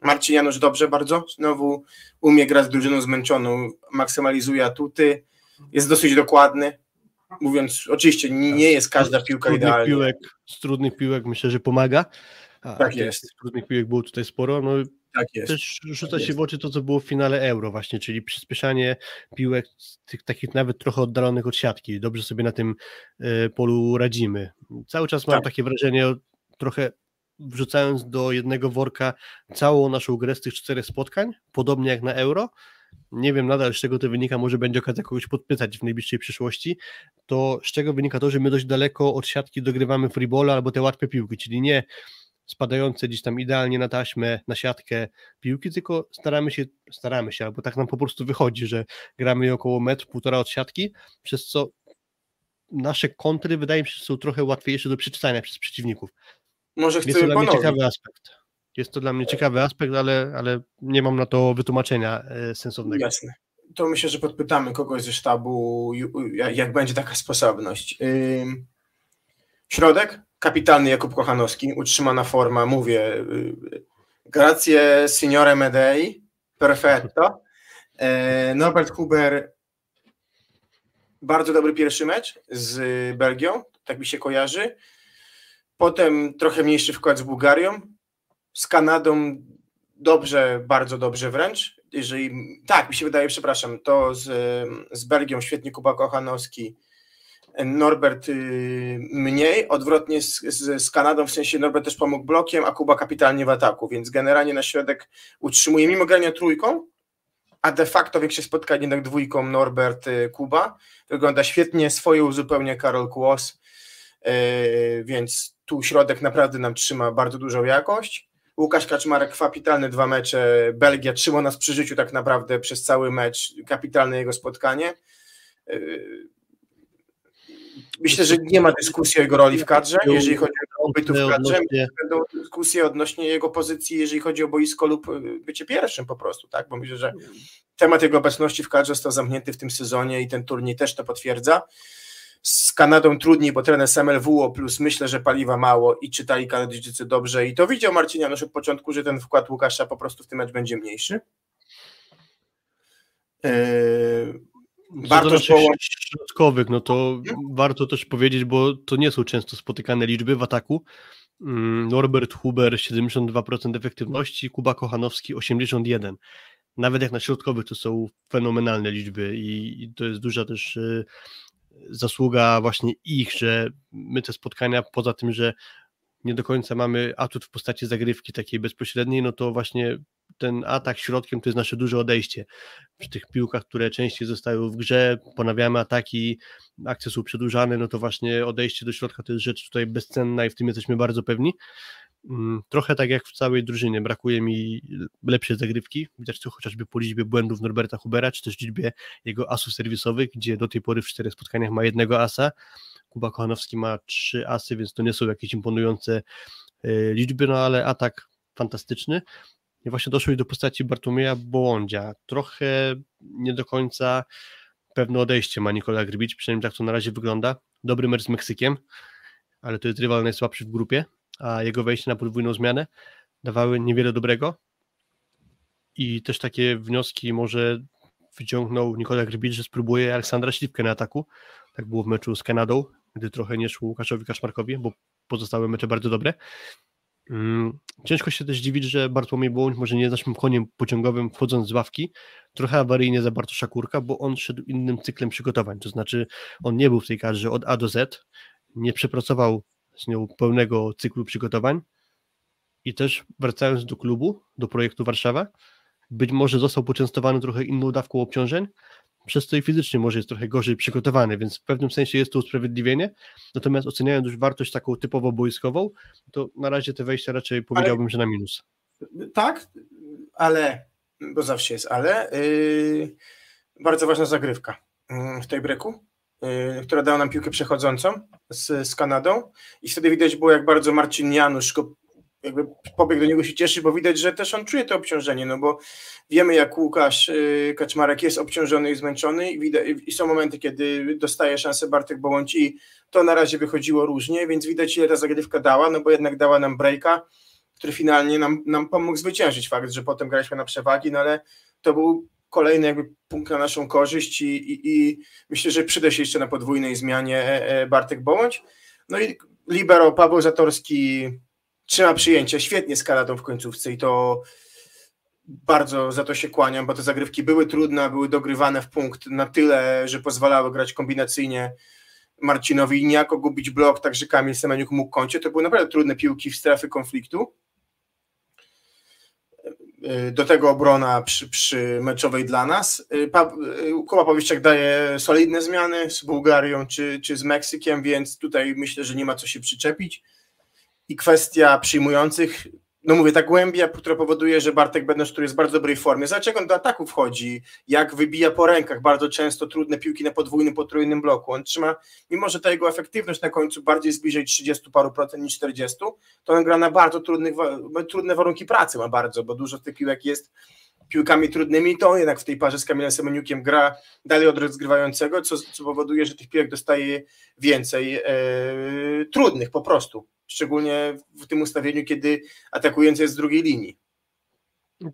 Marcin Janusz dobrze bardzo, znowu umie grać z drużyną zmęczoną, maksymalizuje atuty, jest dosyć dokładny, mówiąc, oczywiście nie jest każda piłka idealna. Piłek, z trudnych piłek myślę, że pomaga. A, tak jest. Trudnych piłek było tutaj sporo. No, tak jest. Też rzuca tak się w oczy to, co było w finale Euro właśnie, czyli przyspieszanie piłek tych takich nawet trochę oddalonych od siatki. Dobrze sobie na tym y, polu radzimy. Cały czas mam tak. takie wrażenie, trochę wrzucając do jednego worka całą naszą grę z tych czterech spotkań, podobnie jak na Euro, nie wiem nadal z czego to wynika, może będzie okazja kogoś podpytać w najbliższej przyszłości, to z czego wynika to, że my dość daleko od siatki dogrywamy freebola albo te łatwe piłki, czyli nie spadające gdzieś tam idealnie na taśmę, na siatkę piłki, tylko staramy się, staramy się, albo tak nam po prostu wychodzi, że gramy około metr, półtora od siatki, przez co nasze kontry wydaje mi się, że są trochę łatwiejsze do przeczytania przez przeciwników. Może Jest to dla mnie ciekawy aspekt. Jest to dla mnie ciekawy aspekt, ale, ale nie mam na to wytłumaczenia e, sensownego. Jasne. To myślę, że podpytamy kogoś ze sztabu, jak będzie taka sposobność. Środek? Kapitalny Jakub Kochanowski, utrzymana forma, mówię. Y, grazie signore Medei, perfetto. E, Norbert Huber, bardzo dobry pierwszy mecz z Belgią, tak mi się kojarzy. Potem trochę mniejszy wkład z Bułgarią. Z Kanadą dobrze, bardzo dobrze wręcz. Jeżeli, tak, mi się wydaje, przepraszam, to z, z Belgią świetnie Kuba Kochanowski Norbert y, mniej, odwrotnie z, z, z, Kanadą, w sensie Norbert też pomógł blokiem, a Kuba kapitalnie w ataku, więc generalnie na środek utrzymuje mimo grania trójką, a de facto większość spotkań jednak dwójką Norbert y, Kuba. Wygląda świetnie, swoje uzupełnia Karol Kłos, y, więc tu środek naprawdę nam trzyma bardzo dużą jakość. Łukasz Kaczmarek, kapitalne dwa mecze, Belgia trzyma nas przy życiu tak naprawdę przez cały mecz, kapitalne jego spotkanie Myślę, że nie ma dyskusji o jego roli w kadrze, jeżeli chodzi o bytu w kadrze. Będą dyskusje odnośnie jego pozycji, jeżeli chodzi o boisko lub y, bycie pierwszym po prostu, tak? Bo myślę, że temat jego obecności w kadrze został zamknięty w tym sezonie i ten turniej też to potwierdza. Z Kanadą trudniej, bo trener SMLW plus myślę, że paliwa mało i czytali Kanadyjczycy dobrze i to widział Marcin Janusz od początku, że ten wkład Łukasza po prostu w tym mecz będzie mniejszy. Yy, warto połączyć środkowych, no to warto też powiedzieć, bo to nie są często spotykane liczby w ataku. Mm, Norbert Huber 72% efektywności, Kuba Kochanowski 81%. Nawet jak na środkowych to są fenomenalne liczby i, to jest duża też y, zasługa właśnie ich, że my te spotkania, poza tym, że nie do końca mamy atut w postaci zagrywki takiej bezpośredniej, no to właśnie ten atak środkiem to jest nasze duże odejście. Przy tych piłkach, które częściej zostają w grze, ponawiamy ataki, akcje są przedłużane, no to właśnie odejście do środka to jest rzecz tutaj bezcenna i w tym jesteśmy bardzo pewni. Mm, trochę tak jak w całej drużynie, brakuje mi lepszej zagrywki, widać to chociażby po liczbie błędów Norberta Hubera, czy też liczbie jego asów serwisowych, gdzie do tej pory w czterech spotkaniach ma jednego asa, Kuba Kochanowski ma trzy asy, więc to nie są jakieś imponujące e, liczby, no ale atak fantastyczny. I właśnie doszło do postaci Bartłomieja Bołądzia. Trochę nie do końca pewne odejście ma Nikola Grbić, przynajmniej tak to na razie wygląda. Dobry mecz z Meksykiem, ale to jest rywal najsłabszy w grupie, a jego wejście na podwójną zmianę dawały niewiele dobrego. I też takie wnioski może wyciągnął Nikola Grbić, że spróbuje Aleksandra Śliwkę na ataku. Tak było w meczu z Kanadą, gdy trochę nie szło Łukaszowi Kaszmarkowi, bo pozostałe mecze bardzo dobre. Mm, ciężko się też dziwić, że Bartłomiej Bołoń może nie jest naszym koniem pociągowym wchodząc z ławki, trochę awaryjnie za Bartosza Kurka, bo on szedł innym cyklem przygotowań, to znaczy on nie był w tej kadrze od A do Z, nie przepracował z nią pełnego cyklu przygotowań, I też wracając do klubu, do projektu Warszawa, być może został poczęstowany trochę inną dawką obciążeń, przez to i fizycznie może jest trochę gorzej przygotowany, więc w pewnym sensie jest to usprawiedliwienie. Natomiast oceniając już wartość taką typowo boiskową, to na razie te wejścia raczej powiedziałbym, ale, że na minus. Tak, ale, bo zawsze jest ale, yy, bardzo ważna zagrywka yy, w tej breku, yy, która dała nam piłkę przechodzącą z, z Kanadą i wtedy widać było, jak bardzo Marcin Janusz go jakby pobiegł do niego się cieszy, bo widać, że też on czuje to obciążenie, no bo wiemy jak Łukasz y, Kaczmarek jest obciążony i zmęczony i, widać, i są momenty, kiedy dostaje szansę Bartek Bołądź i to na razie wychodziło różnie, więc widać ile ta zagrywka dała, no bo jednak dała nam breaka, który finalnie nam, nam pomógł zwyciężyć fakt, że potem graliśmy na przewagi, no ale to był kolejny jakby punkt na naszą korzyść i, i, i myślę, że przyda się jeszcze na podwójnej zmianie e, e, Bartek Bołądź. No i libero Paweł Zatorski trzyma przyjęcie, świetnie z Kanadą w końcówce i to bardzo za to się kłaniam, bo te zagrywki były trudne, były dogrywane w punkt na tyle, że pozwalały grać kombinacyjnie Marcinowi i niejako gubić blok, tak że Kamil Semeniuk mógł kończyć. To były naprawdę trudne piłki w strefy konfliktu. Do tego obrona przy, przy meczowej dla nas. Pa, Kuba Powieszczak daje solidne zmiany z Bułgarią czy, czy z Meksykiem, więc tutaj myślę, że nie ma co się przyczepić i kwestia przyjmujących, no mówię, ta głębia, która powoduje, że Bartek Bednosz, który jest w bardzo dobrej formie, jak on do ataku wchodzi, jak wybija po rękach, bardzo często trudne piłki na podwójnym, potrójnym bloku, on trzyma, mimo że ta jego efektywność na końcu bardziej zbliżej 30 paru procent niż 40, to on gra na bardzo trudnych, trudne warunki pracy ma bardzo, bo dużo tych piłek jest piłkami trudnymi, to on jednak w tej parze z Kamilem Semeniukiem gra dalej od rozgrywającego, co, co powoduje, że tych piłek dostaje więcej e, trudnych po prostu szczególnie w tym ustawieniu, kiedy atakujący jest z drugiej linii.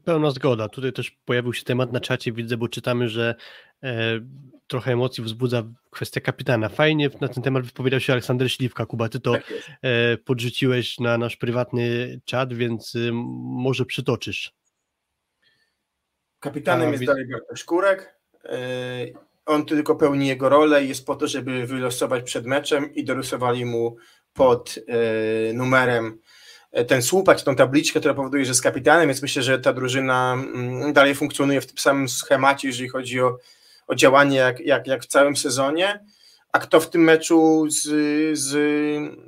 Pełna zgoda. Tutaj też pojawił się temat na czacie, widzę, bo czytamy, że e, trochę emocji wzbudza kwestia kapitana. Fajnie na ten temat wypowiedział się Aleksander Śliwka. Kuba, ty to tak e, podrzuciłeś na nasz prywatny czat, więc e, może przytoczysz. Kapitanem jest dalej Bartosz Kurek. E, on tylko pełni jego rolę i jest po to, żeby wylosować przed meczem i dorysowali mu pod e, numerem e, ten słupek, tą tabliczkę, która powoduje, że jest kapitanem, więc myślę, że ta drużyna mm, dalej funkcjonuje w tym samym schemacie, jeżeli chodzi o, o działanie, jak, jak, jak w całym sezonie. A kto w tym meczu z, z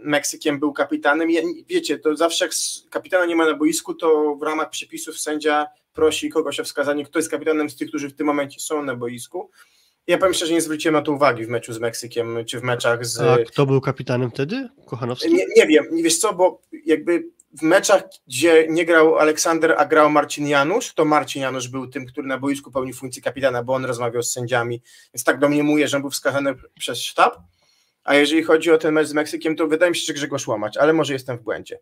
Meksykiem był kapitanem? Wiecie, to zawsze jak kapitana nie ma na boisku, to w ramach przepisów sędzia prosi kogoś o wskazanie, kto jest kapitanem z tych, którzy w tym momencie są na boisku. Ja powiem szczerze, nie zwróciłem na to uwagi w meczu z Meksykiem, czy w meczach z... A kto był kapitanem wtedy? Kochanowski? Nie, nie wiem, nie wiesz co, bo jakby w meczach, gdzie nie grał Aleksander, a grał Marcin Janusz, to Marcin Janusz był tym, który na boisku pełnił funkcję kapitana, bo on rozmawiał z sędziami, więc tak domniemuję, że on był wskazany przez sztab. A jeżeli chodzi o ten mecz z Meksykiem, to wydaje mi się, że Grzegorz Łamacz, ale może jestem w błędzie.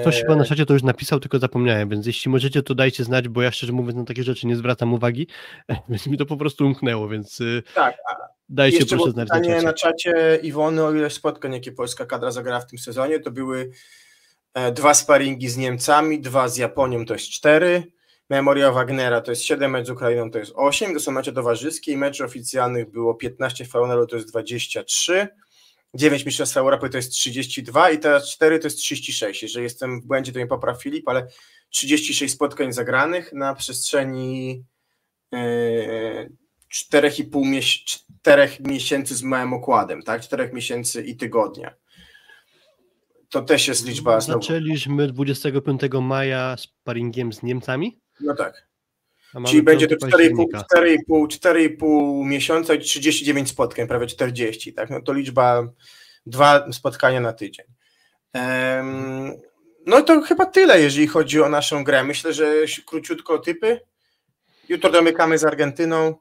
Ktoś chyba na czacie to już napisał, tylko zapomniałem, więc jeśli możecie, to dajcie znać, bo ja szczerze mówiąc na takie rzeczy nie zwracam uwagi, (laughs) więc mi to po prostu umknęło, więc y, tak, dajcie jeszcze proszę znać na czacie. na czacie Iwony o ile spotkań, jakie polska kadra zagrała w tym sezonie, to były e, dwa sparingi z Niemcami, dwa z Japonią, to jest cztery, Memoria Wagnera to jest 7, mecz z Ukrainą to jest 8, to są mecze towarzyskie i meczy oficjalnych było 15, Faunelu to jest 23, 9 Mistrzostw Europy to jest 32 i teraz 4 to jest 36. Jeżeli jestem w błędzie, to mnie popraw Filip, ale 36 spotkań zagranych na przestrzeni 4,5 mies 4 miesięcy z małym okładem, tak? 4 miesięcy i tygodnia. To też jest liczba. Zaczęliśmy 25 maja z paringiem z Niemcami? No tak. Czyli będzie to 4,5 miesiąca i 39 spotkań, prawie 40, tak? No to liczba dwa spotkania na tydzień. No to chyba tyle, jeżeli chodzi o naszą grę. Myślę, że króciutko typy. Jutro domykamy z Argentyną.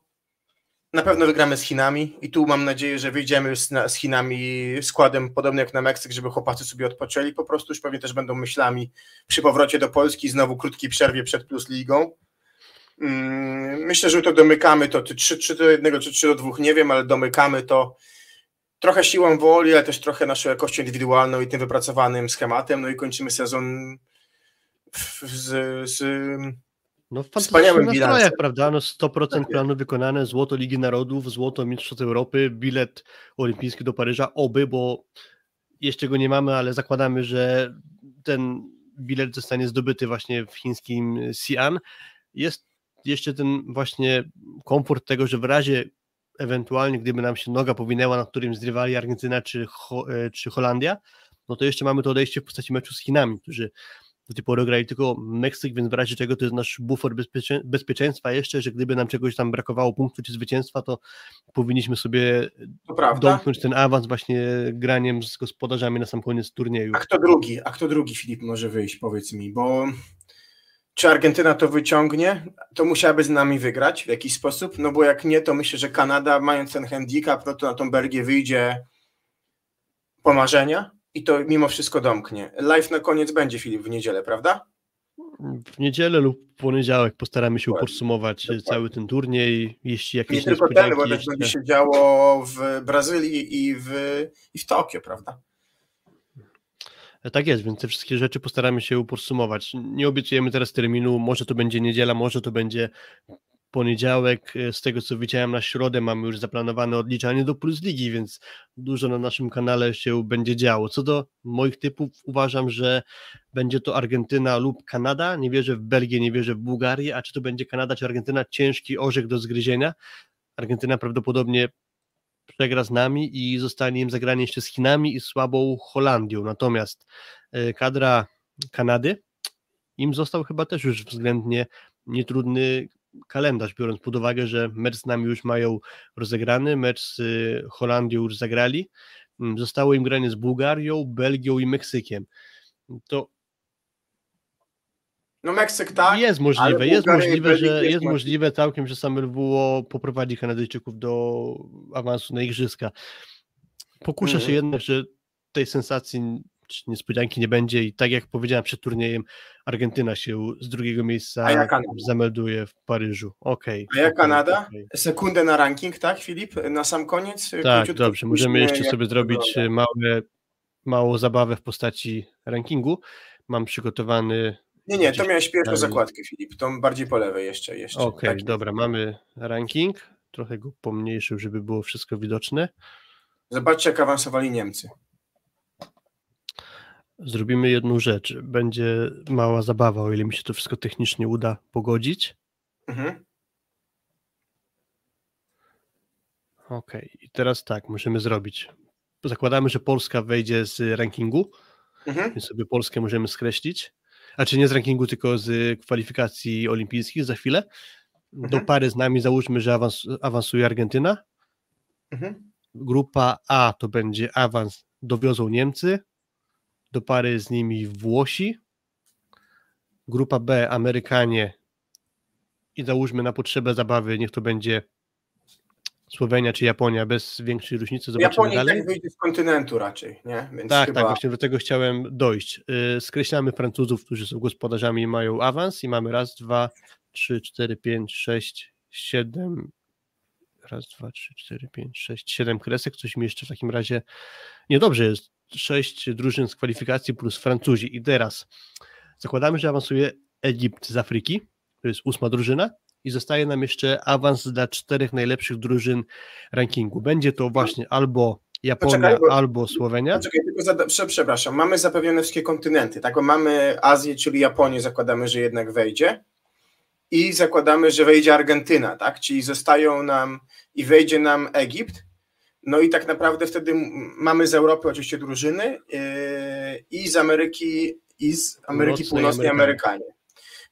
Na pewno wygramy z Chinami i tu mam nadzieję, że wyjdziemy z, z Chinami składem podobnym jak na Meksyk, żeby chłopacy sobie odpoczęli. Po prostu już pewnie też będą myślami przy powrocie do Polski, znowu krótkiej przerwie przed Plus Ligą. Mm, myślę, że to domykamy to 3, 3 do 1 czy 3 do 2, nie wiem, ale domykamy to trochę siłą woli, ale też trochę naszą jakością indywidualną i tym wypracowanym schematem. No i kończymy sezon z, z no wspaniałym nastrojach, prawda? No 100% tak planu wykonane, złoto Ligi Narodów, złoto Mistrzostw Europy, bilet olimpijski do Paryża, oby, bo jeszcze go nie mamy, ale zakładamy, że ten bilet zostanie zdobyty właśnie w chińskim Xi'an. Jest jeszcze ten właśnie komfort tego, że w razie ewentualnie, gdyby nam się noga powinęła, na którym zrywali Argentyna czy, Ho, e, czy Holandia, no to jeszcze mamy to odejście w postaci meczu z Chinami, którzy do tej pory grali tylko Meksyk, więc w razie czego to jest nasz bufor bezpiecze, bezpieczeństwa jeszcze, że gdyby nam czegoś tam brakowało punktu czy zwycięstwa, to powinniśmy sobie domknąć ten awans właśnie graniem z gospodarzami na sam koniec turnieju. A kto drugi? A kto drugi, Filip, może wyjść, powiedz mi, bo czy Argentyna to wyciągnie, to musiałaby z nami wygrać w jakiś sposób, no bo jak nie, to myślę, że Kanada, mając ten handicap, no to na tą Belgię wyjdzie po marzenia i to mimo wszystko domknie. Live na koniec będzie, Filip, w niedzielę, prawda? W niedzielę lub w poniedziałek postaramy się Dokładnie. podsumować Dokładnie. cały ten turniej, jeśli jakieś Nie tylko ten, bo też będzie się działo w Brazylii i w, i w Tokio, prawda? Tak jest, więc te wszystkie rzeczy postaramy się podsumować. Nie obiecujemy teraz terminu, może to będzie niedziela, może to będzie poniedziałek. Z tego co widziałem na środę mamy już zaplanowane odliczanie do Plus Ligi, więc dużo na naszym kanale się będzie działo. Co do moich typów, uważam, że będzie to Argentyna lub Kanada. Nie wierzę w Belgię, nie wierzę w Bułgarię, a czy to będzie Kanada czy Argentyna, ciężki orzech do zgryzienia. Argentyna prawdopodobnie przegra z nami i zostanie im zagranie jeszcze z Chinami i słabą Holandią. Natomiast e, kadra Kanady im został chyba też już względnie nietrudny kalendarz, biorąc pod uwagę, że mecz z nami już mają rozegrany, mecz z e, Holandią już zagrali. Mm, zostało im granie z Bułgarią, Belgią i Meksykiem. To no Meksyk tak. Jest możliwe, jest możliwe, że jest możliwe całkiem, że sam LWO poprowadzi Kanadyjczyków do awansu na igrzyska. Pokuszę się mhm. jednak, że tej sensacji czy niespodzianki nie będzie i tak jak powiedziałem przed turniejem, Argentyna się z drugiego miejsca zamelduje w Paryżu. Okej. Okay, A ja okay, Kanada? Okay. Sekundę na ranking, tak Filip? Na sam koniec? Tak, dobrze. Możemy jeszcze sobie zrobić małe, małą zabawę w postaci rankingu. Mam przygotowany nie, nie, to miałeś pierwszą zakładkę, Filip, to bardziej po lewej jeszcze. jeszcze. Okej, okay, tak. dobra, mamy ranking, trochę go pomniejszył, żeby było wszystko widoczne. Zobaczcie, jak awansowali Niemcy. Zrobimy jedną rzecz, będzie mała zabawa, o ile mi się to wszystko technicznie uda pogodzić. Mhm. Okej, okay. i teraz tak, musimy zrobić. Zakładamy, że Polska wejdzie z rankingu, mhm. więc sobie Polskę możemy skreślić a czy nie z rankingu, tylko z kwalifikacji olimpijskich za chwilę. Mhm. Do pary z nami załóżmy, że awans, awansuje Argentyna. Mhm. Grupa A to będzie awans, dowiozą Niemcy. Do pary z nimi Włosi. Grupa B Amerykanie i załóżmy na potrzebę zabawy, niech to będzie Słowenia czy Japonia bez większej różnicy. Zobaczymy Japonia dalej. tak wyjdzie z kontynentu raczej, nie? Więc tak, chyba... tak, właśnie do tego chciałem dojść. Y, skreślamy Francuzów, którzy są gospodarzami i mają awans i mamy raz, dwa, trzy, cztery, pięć, sześć, siedem, raz, dwa, trzy, cztery, pięć, sześć, siedem kresek, coś mi jeszcze w takim razie niedobrze jest. Sześć drużyn z kwalifikacji plus Francuzi. I teraz zakładamy, że awansuje Egipt z Afryki, to jest ósma drużyna, i zostaje nam jeszcze awans dla czterech najlepszych drużyn rankingu. Będzie to właśnie albo Japonia, Poczekaj, bo, albo Słowenia. Poczekaj, tylko za, przepraszam, mamy zapewnione wszystkie kontynenty, tak? Bo mamy Azję, czyli Japonię, zakładamy, że jednak wejdzie i zakładamy, że wejdzie Argentyna, tak? Czyli zostają nam i wejdzie nam Egipt. No i tak naprawdę wtedy mamy z Europy oczywiście drużyny yy, i z Ameryki i z Ameryki Północnej Amerykanie.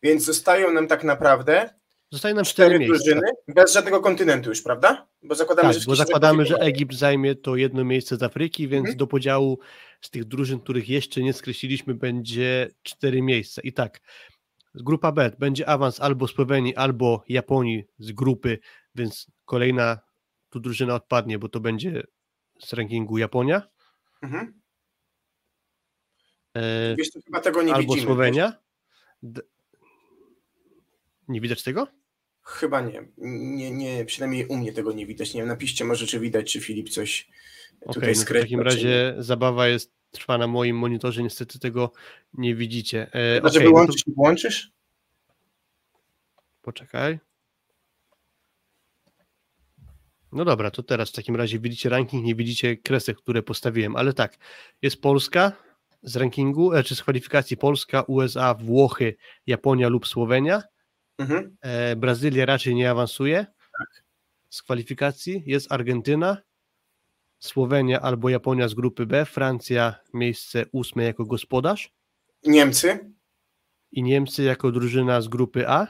Więc zostają nam tak naprawdę Zostaje nam cztery, cztery drużyny, bez żadnego kontynentu już, prawda? Bo zakładamy, tak, że, bo zakładamy, że Egipt zajmie to jedno miejsce z Afryki, więc mhm. do podziału z tych drużyn, których jeszcze nie skreśliliśmy, będzie cztery miejsca. I tak, grupa B będzie awans albo Słowenii, albo Japonii z grupy, więc kolejna tu drużyna odpadnie, bo to będzie z rankingu Japonia. Mhm. E, Wiesz, chyba tego nie albo widzimy. Słowenia. Nie widać tego? Chyba nie. nie. Nie, przynajmniej u mnie tego nie widać. Nie wiem, napiszcie może, czy widać, czy Filip coś okay, tutaj no W takim razie zabawa jest, trwa na moim monitorze, niestety tego nie widzicie. E, Chyba, okay, że wyłączysz no to... włączysz? Poczekaj. No dobra, to teraz w takim razie widzicie ranking, nie widzicie kresek, które postawiłem, ale tak, jest Polska, z rankingu, e, czy z kwalifikacji Polska, USA, Włochy, Japonia lub Słowenia. Mhm. E, Brazylia raczej nie awansuje Tak. z kwalifikacji. Jest Argentyna, Słowenia albo Japonia z grupy B, Francja miejsce ósme jako gospodarz Niemcy, i Niemcy jako drużyna z grupy A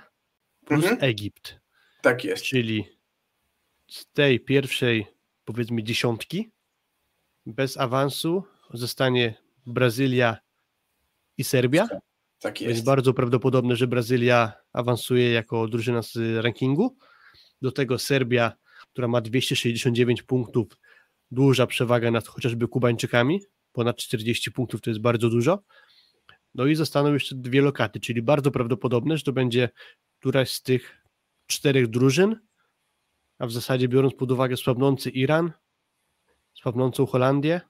plus Mhm. Egipt. tak jest. Czyli z tej pierwszej, powiedzmy, dziesiątki bez awansu zostanie Brazylia i Serbia. Tak Więc jest. bardzo prawdopodobne, że Brazylia awansuje jako drużyna z rankingu. Do tego Serbia, która ma 269 punktów, duża przewaga nad chociażby Kubańczykami. Ponad 40 punktów to jest bardzo dużo. No i zostaną jeszcze dwie lokaty, czyli bardzo prawdopodobne, że to będzie któraś z tych czterech drużyn, a w zasadzie biorąc pod uwagę słabnący Iran, słabnącą Holandię.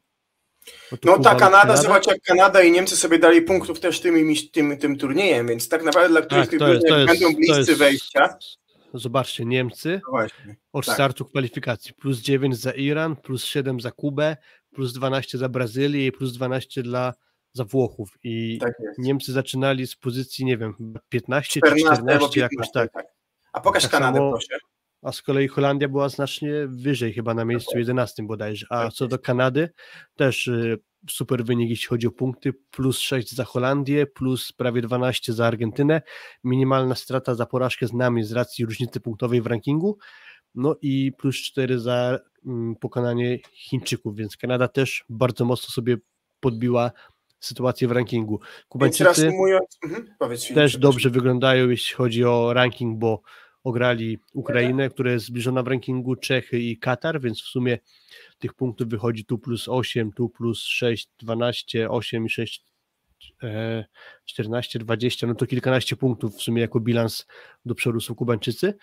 No ta Kanada, zobacz jak Kanada i Niemcy sobie dali punktów też tym, tym, tym turniejem, więc tak naprawdę dla których z tych to jest- to jest- będą bliscy jest- wejścia. Zobaczcie, Niemcy No właśnie. od Tak. startu kwalifikacji. Plus 9 za Iran, plus 7 za Kubę, plus 12 za Brazylię i plus 12 dla, za Włochów. I Tak. Niemcy zaczynali z pozycji, nie wiem, 15 czy 14 14, albo jakoś 15, tak. tak. A pokaż Tak Kanadę, samo- proszę. A z kolei Holandia była znacznie wyżej, chyba na miejscu 11 bodajże. A Tak co do Kanady, też y, super wynik, jeśli chodzi o punkty. Plus 6 za Holandię, plus prawie 12 za Argentynę. Minimalna strata za porażkę z nami z racji różnicy punktowej w rankingu. No i plus 4 za mm, pokonanie Chińczyków, więc Kanada też bardzo mocno sobie podbiła sytuację w rankingu. Kubańczycy reasumując, mhm, też dobrze wyglądają, jeśli chodzi o ranking, bo ograli Ukrainę, która jest zbliżona w rankingu, Czechy i Katar, więc w sumie tych punktów wychodzi tu plus 8, tu plus 6, 12, 8 i 6, e, 14, 20, no to kilkanaście punktów w sumie jako bilans do przodu są Kubańczycy,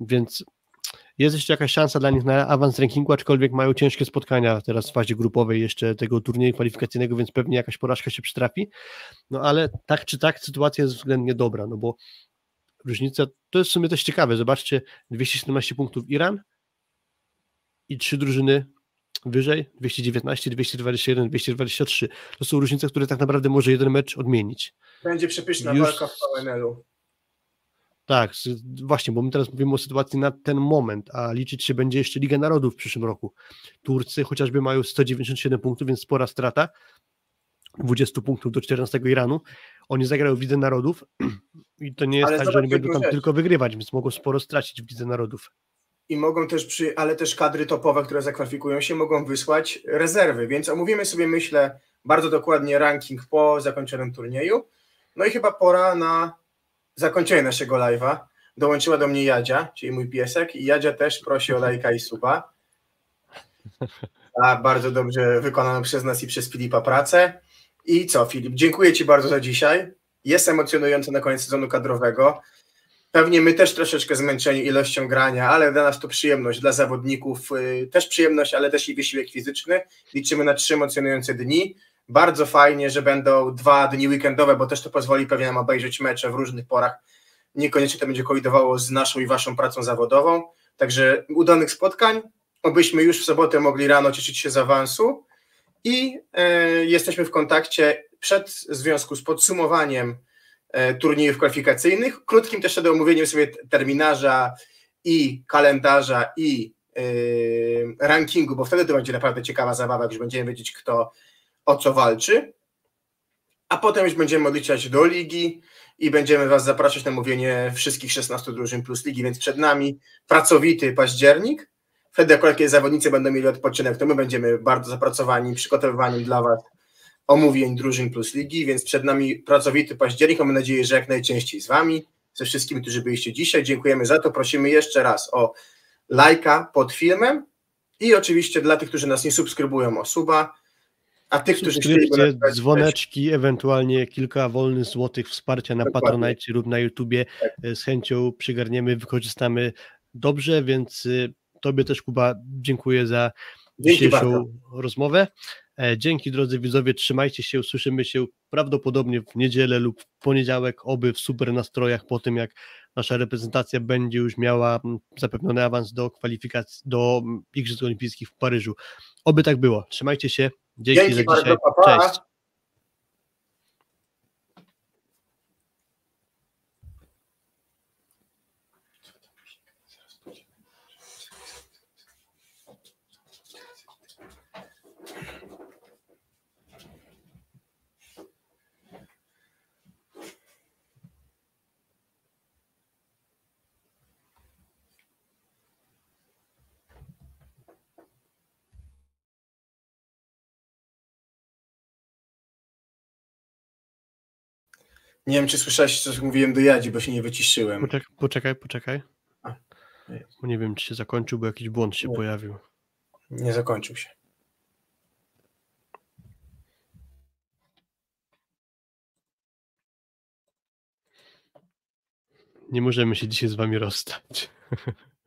więc jest jeszcze jakaś szansa dla nich na awans rankingu, aczkolwiek mają ciężkie spotkania teraz w fazie grupowej jeszcze tego turnieju kwalifikacyjnego, więc pewnie jakaś porażka się przytrafi. No ale tak czy tak sytuacja jest względnie dobra, no bo różnica, to jest w sumie też ciekawe, zobaczcie, 217 punktów Iran i trzy drużyny wyżej, 219, 221, 223. To są różnice, które tak naprawdę może jeden mecz odmienić. Będzie przepyszna Już- walka w VNL-u. Tak, właśnie, bo my teraz mówimy o sytuacji na ten moment, a liczyć się będzie jeszcze Liga Narodów w przyszłym roku. Turcy chociażby mają 197 punktów, więc spora strata. 20 punktów do 14 Iranu. Oni zagrają w Lidze Narodów (clears throat) i to nie jest Ale tak, że oni będą tam rzecz. tylko wygrywać, więc mogą sporo stracić w Lidze Narodów. I mogą też przy, ale też kadry topowe, które zakwalifikują się, mogą wysłać rezerwy, więc omówimy sobie, myślę, bardzo dokładnie ranking po zakończonym turnieju. No i chyba pora na zakończenie naszego live'a. Dołączyła do mnie Jadzia, czyli mój piesek, i Jadzia też prosi o lajka i suba. (laughs) A bardzo dobrze wykonaną przez nas i przez Filipa pracę. I co, Filip, dziękuję Ci bardzo za dzisiaj. Jest emocjonujące na koniec sezonu kadrowego. Pewnie my też troszeczkę zmęczeni ilością grania, ale dla nas to przyjemność, dla zawodników y, też przyjemność, ale też i wysiłek fizyczny. Liczymy na trzy emocjonujące dni. Bardzo fajnie, że będą dwa dni weekendowe, bo też to pozwoli pewnie nam obejrzeć mecze w różnych porach. Niekoniecznie to będzie kolidowało z naszą i waszą pracą zawodową. Także udanych spotkań, obyśmy już w sobotę mogli rano cieszyć się z awansu i e, jesteśmy w kontakcie przed w związku z podsumowaniem e, turniejów kwalifikacyjnych, krótkim też wtedy omówieniem sobie terminarza i kalendarza i e, rankingu, bo wtedy to będzie naprawdę ciekawa zabawa, już będziemy wiedzieć kto o co walczy, a potem już będziemy odliczać do ligi i będziemy Was zapraszać na mówienie wszystkich 16 drużyn plus ligi, więc przed nami pracowity październik, wtedy akurat kiedy zawodnicy będą mieli odpoczynek, to my będziemy bardzo zapracowani przygotowywaniem dla Was omówień drużyn plus ligi, więc przed nami pracowity październik, mamy nadzieję, że jak najczęściej z Wami, ze wszystkimi, którzy byliście dzisiaj, dziękujemy za to, prosimy jeszcze raz o lajka pod filmem i oczywiście dla tych, którzy nas nie subskrybują o suba, a tych, którzy chcieliby dzwoneczki, ewentualnie kilka wolnych złotych wsparcia na Dokładnie. Tak. Patronite lub na YouTubie. E, z chęcią przygarniemy, wykorzystamy dobrze, więc y, Tobie też Kuba dziękuję za Dzięki dzisiejszą bardzo. rozmowę. E, Dzięki drodzy widzowie, trzymajcie się, usłyszymy się prawdopodobnie w niedzielę lub w poniedziałek, oby w super nastrojach po tym jak nasza reprezentacja będzie już miała mm, zapewniony awans do kwalifikacji, do mm, Igrzysk Olimpijskich w Paryżu. Oby tak było. Trzymajcie się. Dzięki, Dzięki za bardzo, dzisiaj. Cześć. Nie wiem, czy słyszałeś, co mówiłem do Jadzi, bo się nie wyciszyłem. Poczekaj, poczekaj, poczekaj. A, nie. Nie wiem, czy się zakończył, bo jakiś błąd się Nie. pojawił. Nie zakończył się. Nie możemy się dzisiaj z wami rozstać. (laughs)